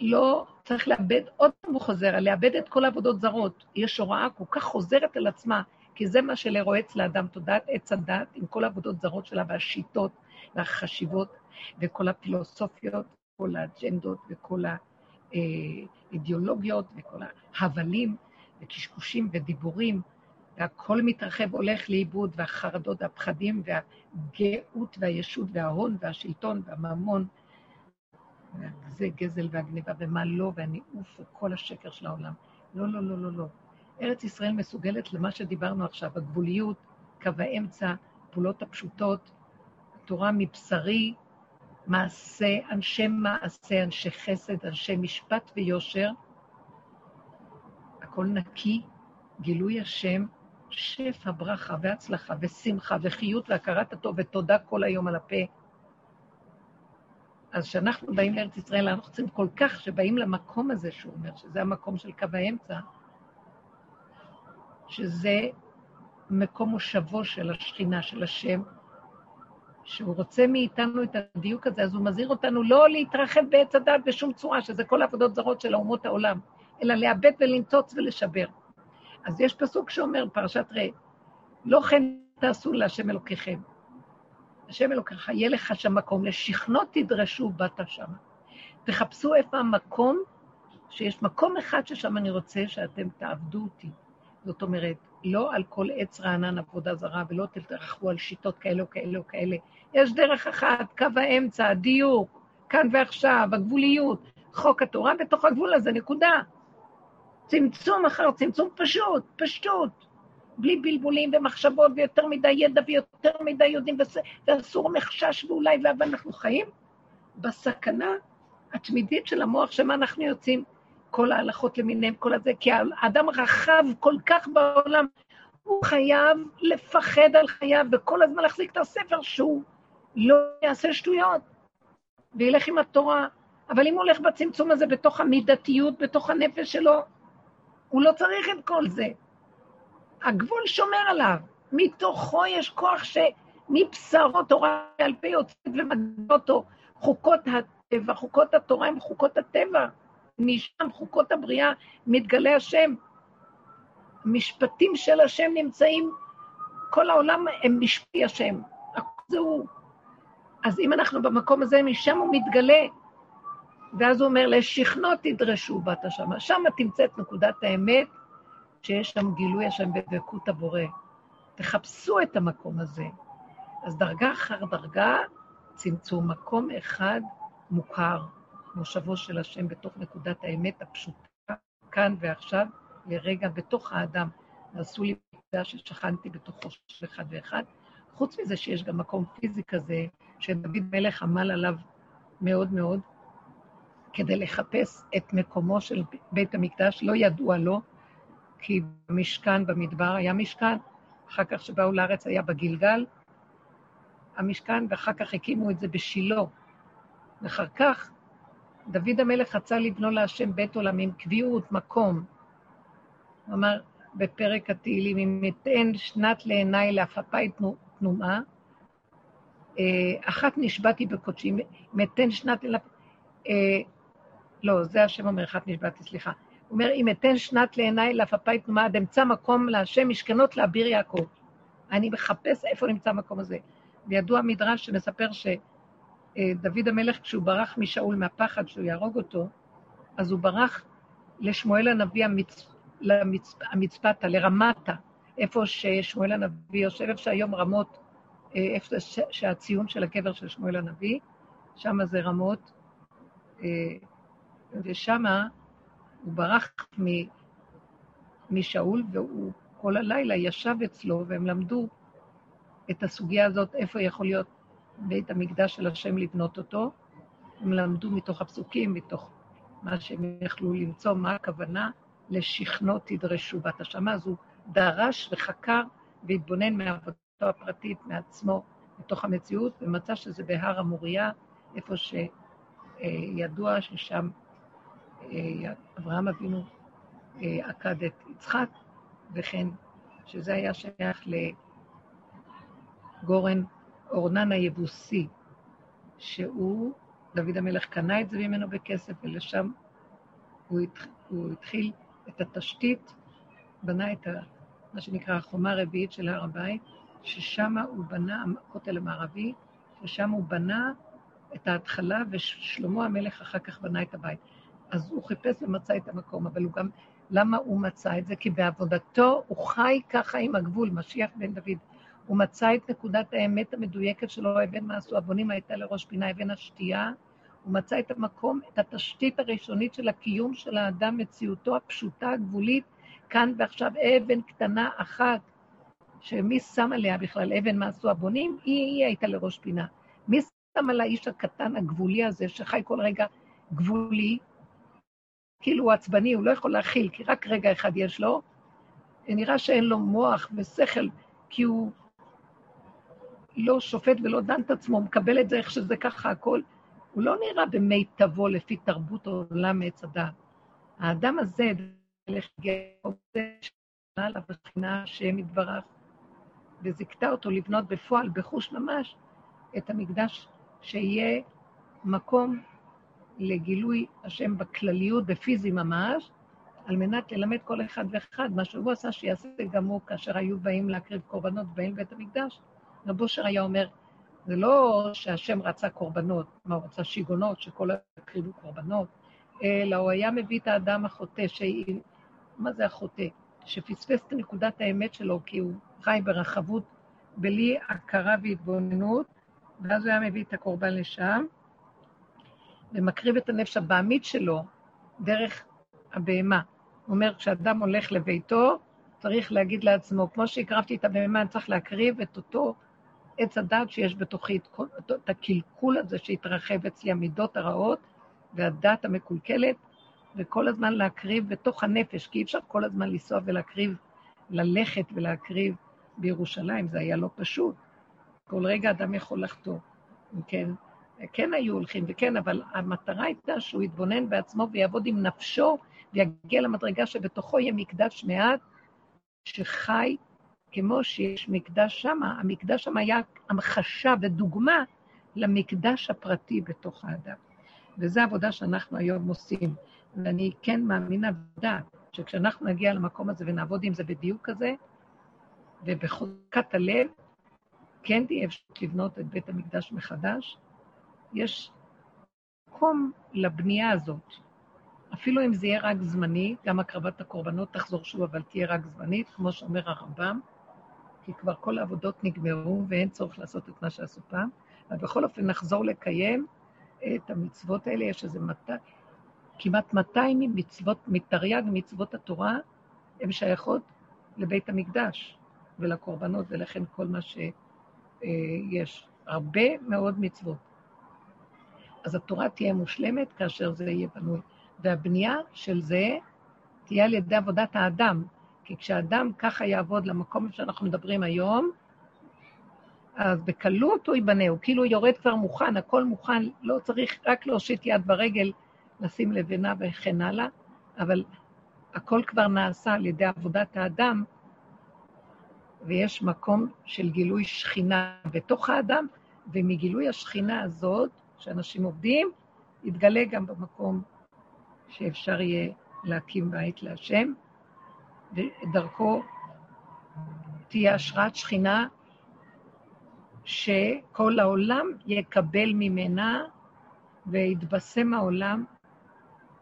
לא צריך לאבד, עוד פעם הוא חוזר, לאבד את כל העבודות זרות. יש הוראה כל כך חוזרת על עצמה, כי זה מה שלרועץ לאדם תודעת עץ הדת, עם כל העבודות זרות שלה והשיטות והחשיבות וכל הפילוסופיות, כל האג'נדות וכל האידיאולוגיות וכל ההבלים וקשקושים ודיבורים, והכל מתרחב, הולך לאיבוד, והחרדות והפחדים והגאות והישות וההון והשלטון והממון, זה גזל והגניבה ומה לא, והניאוף וכל השקר של העולם. לא, לא, לא, לא, לא. ארץ ישראל מסוגלת למה שדיברנו עכשיו, הגבוליות, קו האמצע, הפעולות הפשוטות, תורה מבשרי, מעשה, אנשי מעשה, אנשי חסד, אנשי משפט ויושר, הכל נקי, גילוי השם, שפע, ברכה והצלחה ושמחה וחיות והכרת הטוב ותודה כל היום על הפה. אז כשאנחנו באים לארץ ישראל, אנחנו צריכים כל כך, שבאים למקום הזה, שהוא אומר, שזה המקום של קו האמצע, שזה מקום מושבו של השכינה, של השם, שהוא רוצה מאיתנו את הדיוק הזה, אז הוא מזהיר אותנו לא להתרחב בעץ הדת בשום צורה, שזה כל העבודות זרות של אומות העולם, אלא לאבד ולנצוץ ולשבר. אז יש פסוק שאומר, פרשת ראה, לא כן תעשו להשם אלוקיכם. השם אלוקיך, יהיה לך שם מקום, לשכנות תדרשו באת שם. תחפשו איפה המקום, שיש מקום אחד ששם אני רוצה שאתם תעבדו אותי. זאת אומרת, לא על כל עץ רענן עבודה זרה, ולא תתרחבו על שיטות כאלה או כאלה או כאלה. יש דרך אחת, קו האמצע, הדיוק, כאן ועכשיו, הגבוליות, חוק התורה בתוך הגבול הזה, נקודה. צמצום אחר צמצום פשוט, פשוט. בלי בלבולים ומחשבות ויותר מדי ידע ויותר מדי יודעים, ואסור מחשש ואולי, אבל אנחנו חיים בסכנה התמידית של המוח, שמה אנחנו יוצאים. כל ההלכות למיניהם, כל הזה, כי האדם רחב כל כך בעולם, הוא חייב לפחד על חייו וכל הזמן להחזיק את הספר שהוא לא יעשה שטויות וילך עם התורה. אבל אם הוא הולך בצמצום הזה בתוך המידתיות, בתוך הנפש שלו, הוא לא צריך את כל זה. הגבול שומר עליו. מתוכו יש כוח שמבשרו תורה על פי יוצאת ומגדיר אותו. חוקות הטבע, חוקות התורה הם חוקות הטבע. משם חוקות הבריאה מתגלה השם. המשפטים של השם נמצאים, כל העולם הם משפטי השם. זה הוא. אז אם אנחנו במקום הזה, משם הוא מתגלה. ואז הוא אומר, לשכנו תדרשו בת השמה. שם תמצא את נקודת האמת, שיש שם גילוי השם בדבקות הבורא. תחפשו את המקום הזה. אז דרגה אחר דרגה, צמצום מקום אחד מוכר, מושבו של השם בתוך נקודת האמת הפשוטה, כאן ועכשיו, לרגע, בתוך האדם. ועשו לי מידע ששכנתי בתוכו של אחד ואחד. חוץ מזה שיש גם מקום פיזי כזה, שדוד מלך עמל עליו מאוד מאוד, כדי לחפש את מקומו של בית המקדש, לא ידוע לו, כי במשכן במדבר היה משכן, אחר כך שבאו לארץ היה בגלגל, המשכן, ואחר כך הקימו את זה בשילה. ואחר כך דוד המלך רצה לבנו להשם בית עולמים, קביעות, מקום. הוא אמר בפרק התהילים, אם אתן שנת לעיניי לעפפי תנומה, אה, אחת נשבעתי בקודשי, אם אתן שנת... אה, לא, זה השם אומר, אחת נשבעתי, סליחה. אומר, אם אתן שנת לעיניי לעפפי תנומה, עד אמצא מקום להשם משכנות לאביר יעקב. אני מחפש איפה נמצא המקום הזה. וידוע מדרש שמספר שדוד המלך, כשהוא ברח משאול מהפחד שהוא יהרוג אותו, אז הוא ברח לשמואל הנביא המצ... למצ... המצפתה, לרמתה, איפה ששמואל הנביא יושב, איפה שהיום רמות, אה, איפה ש... שהציון של הקבר של שמואל הנביא, שם זה רמות, אה, ושם הוא ברח מ... משאול, והוא כל הלילה ישב אצלו, והם למדו את הסוגיה הזאת, איפה יכול להיות בית המקדש של השם לבנות אותו. הם למדו מתוך הפסוקים, מתוך מה שהם יכלו למצוא, מה הכוונה לשכנו תדרשו בת השמה. אז הוא דרש וחקר והתבונן מעבודתו הפרטית, מעצמו, מתוך המציאות, ומצא שזה בהר המוריה, איפה שידוע ששם אברהם אבינו אה, עקד את יצחק, וכן שזה היה שייך לגורן אורנן היבוסי, שהוא, דוד המלך קנה את זה ממנו בכסף, ולשם הוא, הוא התחיל את התשתית, בנה את ה, מה שנקרא החומה הרביעית של הר הבית, ששם הוא בנה, הכותל המערבי, ששם הוא בנה את ההתחלה, ושלמה המלך אחר כך בנה את הבית. אז הוא חיפש ומצא את המקום, אבל הוא גם, למה הוא מצא את זה? כי בעבודתו הוא חי ככה עם הגבול, משיח בן דוד. הוא מצא את נקודת האמת המדויקת שלו, אבן מעשו הבונים הייתה לראש פינה, אבן השתייה. הוא מצא את המקום, את התשתית הראשונית של הקיום של האדם, מציאותו הפשוטה, הגבולית, כאן ועכשיו, אבן קטנה אחת, שמי שם עליה בכלל אבן מעשו הבונים? היא, היא הייתה לראש פינה. מי שם על האיש הקטן, הגבולי הזה, שחי כל רגע גבולי, כאילו הוא עצבני, הוא לא יכול להכיל, כי רק רגע אחד יש לו, נראה שאין לו מוח ושכל, כי הוא לא שופט ולא דן את עצמו, מקבל את זה איך שזה ככה הכל. הוא לא נראה במיטבו לפי תרבות עולם מעץ הדעת. האדם הזה, דרך גאו, עליו בחינה השם יתברך, וזיכתה אותו לבנות בפועל, בחוש ממש, את המקדש שיהיה מקום לגילוי השם בכלליות, בפיזי ממש, על מנת ללמד כל אחד ואחד מה שהוא עשה, שיעשה גם הוא כאשר היו באים להקריב קורבנות באים לבית המקדש. רב אושר היה אומר, זה לא שהשם רצה קורבנות, מה הוא רצה שיגונות, שכל הקריבו קורבנות, אלא הוא היה מביא את האדם החוטא, שהיא, מה זה החוטא? שפספס את נקודת האמת שלו, כי הוא חי ברחבות, בלי הכרה והתבוננות, ואז הוא היה מביא את הקורבן לשם, ומקריב את הנפש הבעמית שלו דרך הבהמה. הוא אומר, כשאדם הולך לביתו, צריך להגיד לעצמו, כמו שהקרבתי את הבהמה, אני צריך להקריב את אותו עץ הדת שיש בתוכי, את, כל, את הקלקול הזה שהתרחב אצלי, המידות הרעות והדת המקולקלת, וכל הזמן להקריב בתוך הנפש, כי אי אפשר כל הזמן לנסוע ולהקריב, ללכת ולהקריב בירושלים, זה היה לא פשוט. כל רגע אדם יכול לחטוא, כן? כן היו הולכים, וכן, אבל המטרה הייתה שהוא יתבונן בעצמו ויעבוד עם נפשו, ויגיע למדרגה שבתוכו יהיה מקדש מעט, שחי כמו שיש מקדש שמה, המקדש שם היה המחשה ודוגמה למקדש הפרטי בתוך האדם. וזו עבודה שאנחנו היום עושים. ואני כן מאמינה ודעת שכשאנחנו נגיע למקום הזה ונעבוד עם זה בדיוק כזה, ובחוזקת הלב, כן תהיה אפשרות לבנות את בית המקדש מחדש. יש מקום לבנייה הזאת. אפילו אם זה יהיה רק זמני, גם הקרבת הקורבנות תחזור שוב, אבל תהיה רק זמנית, כמו שאומר הרמב"ם, כי כבר כל העבודות נגמרו ואין צורך לעשות את מה שעשו פעם, אבל בכל אופן נחזור לקיים את המצוות האלה, יש איזה 200, כמעט 200 מצוות, מתרי"ג מצוות התורה, הן שייכות לבית המקדש ולקורבנות, ולכן כל מה שיש. הרבה מאוד מצוות. אז התורה תהיה מושלמת כאשר זה יהיה בנוי. והבנייה של זה תהיה על ידי עבודת האדם. כי כשאדם ככה יעבוד למקום שאנחנו מדברים היום, אז בקלות הוא ייבנה, הוא כאילו יורד כבר מוכן, הכל מוכן, לא צריך רק להושיט יד ברגל, לשים לבנה וכן הלאה, אבל הכל כבר נעשה על ידי עבודת האדם, ויש מקום של גילוי שכינה בתוך האדם, ומגילוי השכינה הזאת, שאנשים עובדים, יתגלה גם במקום שאפשר יהיה להקים בית להשם, ודרכו תהיה השראת שכינה שכל העולם יקבל ממנה ויתבשם העולם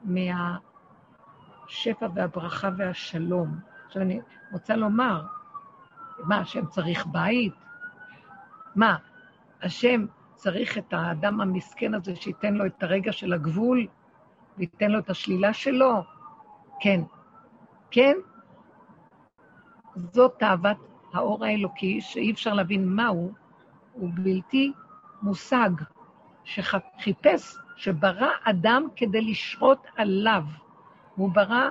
מהשפע והברכה והשלום. עכשיו אני רוצה לומר, מה, השם צריך בית? מה, השם צריך את האדם המסכן הזה שייתן לו את הרגע של הגבול וייתן לו את השלילה שלו? כן. כן? זאת תאוות האור האלוקי, שאי אפשר להבין מהו, הוא בלתי מושג, שחיפש, שברא אדם כדי לשרות עליו. הוא ברא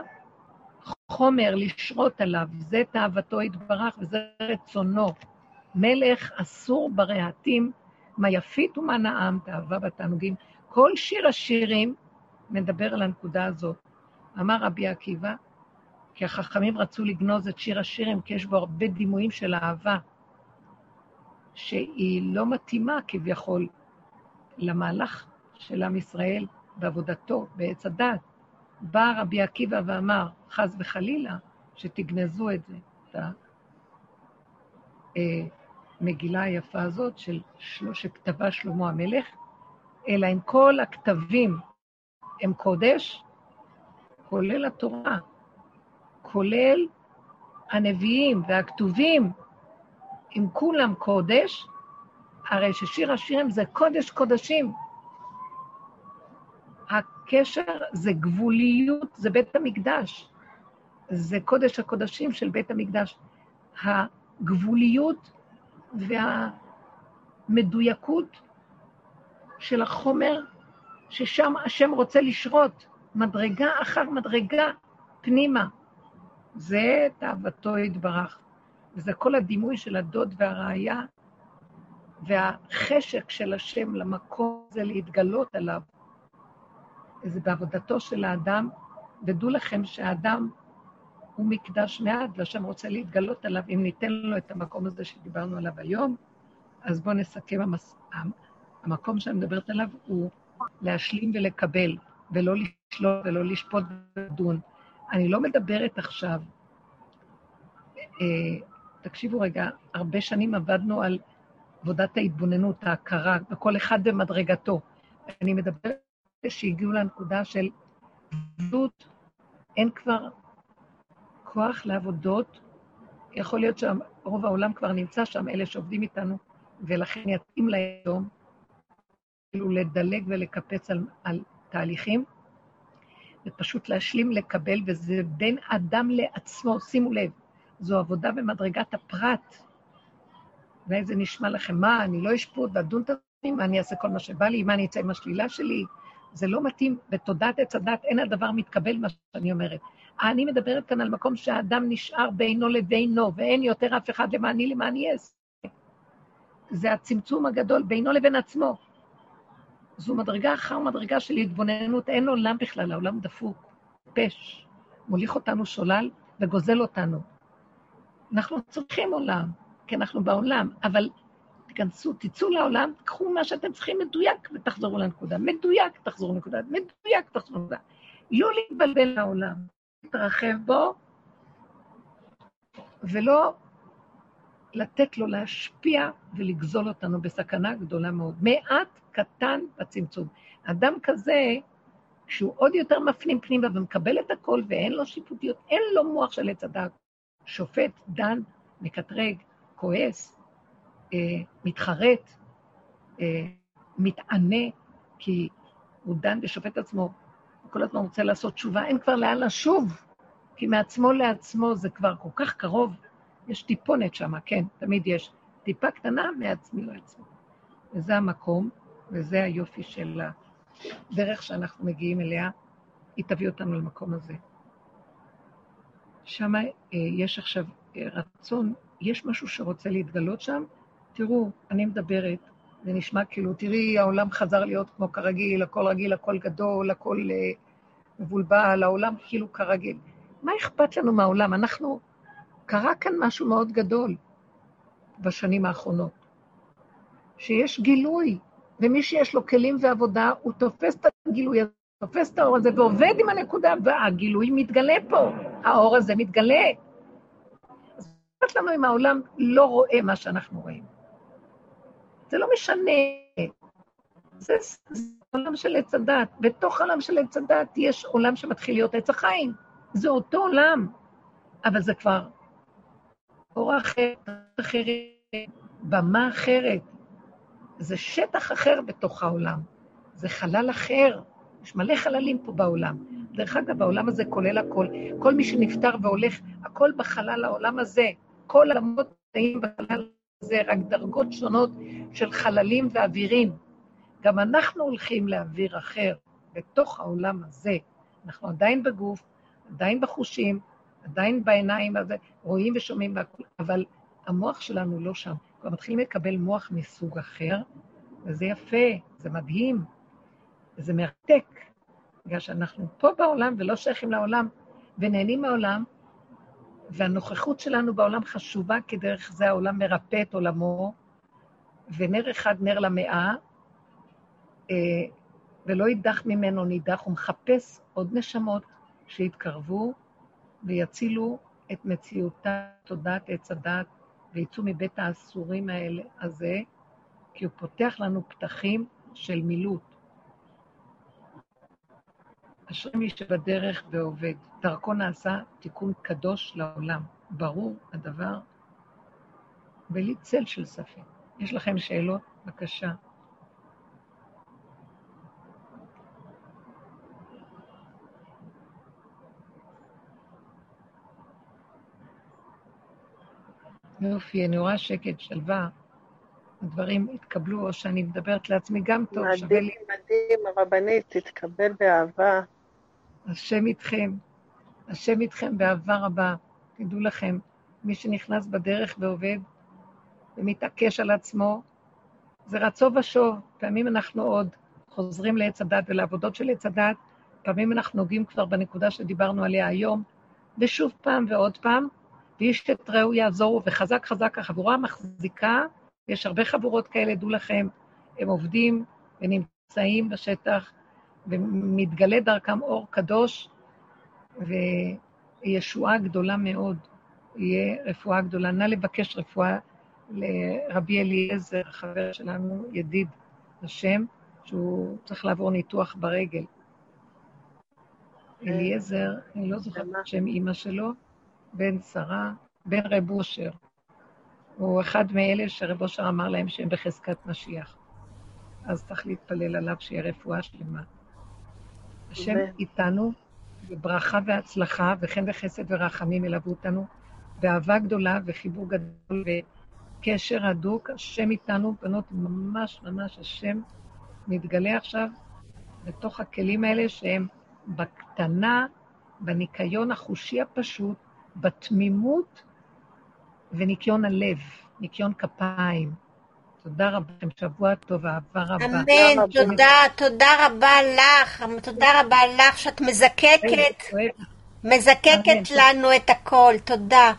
חומר לשרות עליו, זה תאוותו יתברך וזה רצונו. מלך אסור ברהטים, מה יפית ומה נעם, תאווה בתענוגים. כל שיר השירים מדבר על הנקודה הזאת. אמר רבי עקיבא, כי החכמים רצו לגנוז את שיר השירים, כי יש בו הרבה דימויים של אהבה, שהיא לא מתאימה כביכול למהלך של עם ישראל בעבודתו, בעץ הדת. בא רבי עקיבא ואמר, חס וחלילה, שתגנזו את זה, את המגילה היפה הזאת של שכתבה שלמה המלך, אלא אם כל הכתבים הם קודש, כולל התורה, כולל הנביאים והכתובים, אם כולם קודש, הרי ששיר השירים זה קודש קודשים. הקשר זה גבוליות, זה בית המקדש. זה קודש הקודשים של בית המקדש. הגבוליות והמדויקות של החומר ששם השם רוצה לשרות, מדרגה אחר מדרגה פנימה. זה תאוותו יתברך. וזה כל הדימוי של הדוד והראיה, והחשק של השם למקום הזה להתגלות עליו. זה בעבודתו של האדם, ודעו לכם שהאדם הוא מקדש מעט, והשם רוצה להתגלות עליו, אם ניתן לו את המקום הזה שדיברנו עליו היום, אז בואו נסכם, המס... המקום שאני מדברת עליו הוא להשלים ולקבל, ולא לשלוט ולא לשפוט ולדון. אני לא מדברת עכשיו, אה, תקשיבו רגע, הרבה שנים עבדנו על עבודת ההתבוננות, ההכרה, וכל אחד במדרגתו. אני מדברת שהגיעו לנקודה של אין כבר כוח לעבודות. יכול להיות שרוב העולם כבר נמצא שם, אלה שעובדים איתנו, ולכן יתאים להם כאילו לדלג ולקפץ על, על תהליכים, ופשוט להשלים לקבל, וזה בין אדם לעצמו, שימו לב, זו עבודה במדרגת הפרט. אולי זה נשמע לכם, מה, אני לא אשפוט ואדון את מה אני אעשה כל מה שבא לי, מה אני אצא עם השלילה שלי? זה לא מתאים, בתודעת עץ הדת אין הדבר מתקבל, מה שאני אומרת. אני מדברת כאן על מקום שהאדם נשאר בינו לבינו, ואין יותר אף אחד למעני למעני אעשה. זה הצמצום הגדול בינו לבין עצמו. זו מדרגה אחר מדרגה של התבוננות, אין עולם בכלל, העולם דפוק, פש, מוליך אותנו שולל וגוזל אותנו. אנחנו צריכים עולם, כי אנחנו בעולם, אבל תיכנסו, תצאו לעולם, תקחו מה שאתם צריכים מדויק ותחזרו לנקודה. מדויק, תחזרו לנקודה. מדויק, תחזרו לנקודה. לא להתבלבל לעולם, להתרחב בו, ולא לתת לו להשפיע ולגזול אותנו בסכנה גדולה מאוד. מעט קטן בצמצום. אדם כזה, שהוא עוד יותר מפנים פנימה ומקבל את הכל ואין לו שיפוטיות, אין לו מוח של עץ הדת. שופט, דן, מקטרג, כועס, אה, מתחרט, אה, מתענה, כי הוא דן ושופט עצמו, כל הזמן רוצה לעשות תשובה, אין כבר לאן לשוב, כי מעצמו לעצמו זה כבר כל כך קרוב, יש טיפונת שם, כן, תמיד יש. טיפה קטנה מעצמי לעצמו. וזה המקום, וזה היופי של הדרך שאנחנו מגיעים אליה, היא תביא אותנו למקום הזה. שם אה, יש עכשיו אה, רצון, יש משהו שרוצה להתגלות שם, תראו, אני מדברת, זה נשמע כאילו, תראי, העולם חזר להיות כמו כרגיל, הכל רגיל, הכל גדול, הכל אה, מבולבל, העולם כאילו כרגיל. מה אכפת לנו מהעולם? אנחנו, קרה כאן משהו מאוד גדול בשנים האחרונות, שיש גילוי, ומי שיש לו כלים ועבודה, הוא תופס את הגילוי הזה, תופס את האור הזה ועובד עם הנקודה, והגילוי מתגלה פה, האור הזה מתגלה. אז אכפת לנו אם העולם לא רואה מה שאנחנו רואים. זה לא משנה. זה, זה עולם של עץ הדת. בתוך העולם של עץ הדת יש עולם שמתחיל להיות עץ החיים. זה אותו עולם, אבל זה כבר אור אחר, אחרת, במה אחרת. זה שטח אחר בתוך העולם. זה חלל אחר. יש מלא חללים פה בעולם. דרך אגב, העולם הזה כולל הכל. כל מי שנפטר והולך, הכל בחלל העולם הזה. כל העולמות נמצאים בחלל הזה, רק דרגות שונות של חללים ואווירים. גם אנחנו הולכים לאוויר אחר בתוך העולם הזה. אנחנו עדיין בגוף, עדיין בחושים, עדיין בעיניים, רואים ושומעים והכול, אבל המוח שלנו לא שם. כבר מתחילים לקבל מוח מסוג אחר, וזה יפה, זה מדהים, זה מרתק, בגלל שאנחנו פה בעולם ולא שייכים לעולם, ונהנים מהעולם, והנוכחות שלנו בעולם חשובה, כי דרך זה העולם מרפא את עולמו, ונר אחד נר למאה, אה, ולא יידח ממנו נידח, הוא מחפש עוד נשמות שיתקרבו ויצילו את מציאותה, תודעת עץ הדת, ויצאו מבית האסורים האלה, הזה, כי הוא פותח לנו פתחים של מילוט. אשרי מי שבדרך ועובד, דרכו נעשה תיקון קדוש לעולם. ברור הדבר, בלי צל של ספק. יש לכם שאלות? בבקשה. יופי, אני רואה שקט, שלווה. הדברים התקבלו, או שאני מדברת לעצמי גם טוב, מדהים, שווה לי... מדהים, מדהים, הרבנית, תתקבל באהבה. השם איתכם, השם איתכם באהבה רבה. תדעו לכם, מי שנכנס בדרך ועובד ומתעקש על עצמו, זה רצו ושוב. פעמים אנחנו עוד חוזרים לעץ הדת ולעבודות של עץ הדת, פעמים אנחנו נוגעים כבר בנקודה שדיברנו עליה היום, ושוב פעם ועוד פעם, ואיש את רעהו יעזורו, וחזק חזק החבורה מחזיקה, יש הרבה חבורות כאלה, דעו לכם, הם עובדים ונמצאים בשטח, ומתגלה דרכם אור קדוש, וישועה גדולה מאוד, יהיה רפואה גדולה. נא לבקש רפואה לרבי אליעזר, חבר שלנו, ידיד השם, שהוא צריך לעבור ניתוח ברגל. אליעזר, אני לא זוכרת את שם אימא שלו, בן שרה, בן רב אושר. הוא אחד מאלה שרב אושר אמר להם שהם בחזקת משיח. אז צריך להתפלל עליו שיהיה רפואה שלמה. השם איתנו, וברכה והצלחה, וכן וחסד ורחמים ילוו אותנו, באהבה גדולה וחיבור גדול וקשר הדוק. השם איתנו, בנות, ממש ממש השם מתגלה עכשיו בתוך הכלים האלה שהם בקטנה, בניקיון החושי הפשוט, בתמימות וניקיון הלב, ניקיון כפיים. תודה רבה לכם, שבוע טוב, אהבה רבה. אמן, תודה, תודה רבה לך, תודה רבה לך שאת מזקקת, מזקקת לנו את הכל, תודה.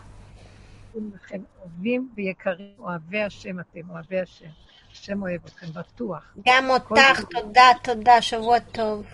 לכם, אוהבים ויקרים, אוהבי השם אתם, אוהבי השם. השם אוהב אתכם, בטוח. גם אותך, תודה, תודה, שבוע טוב.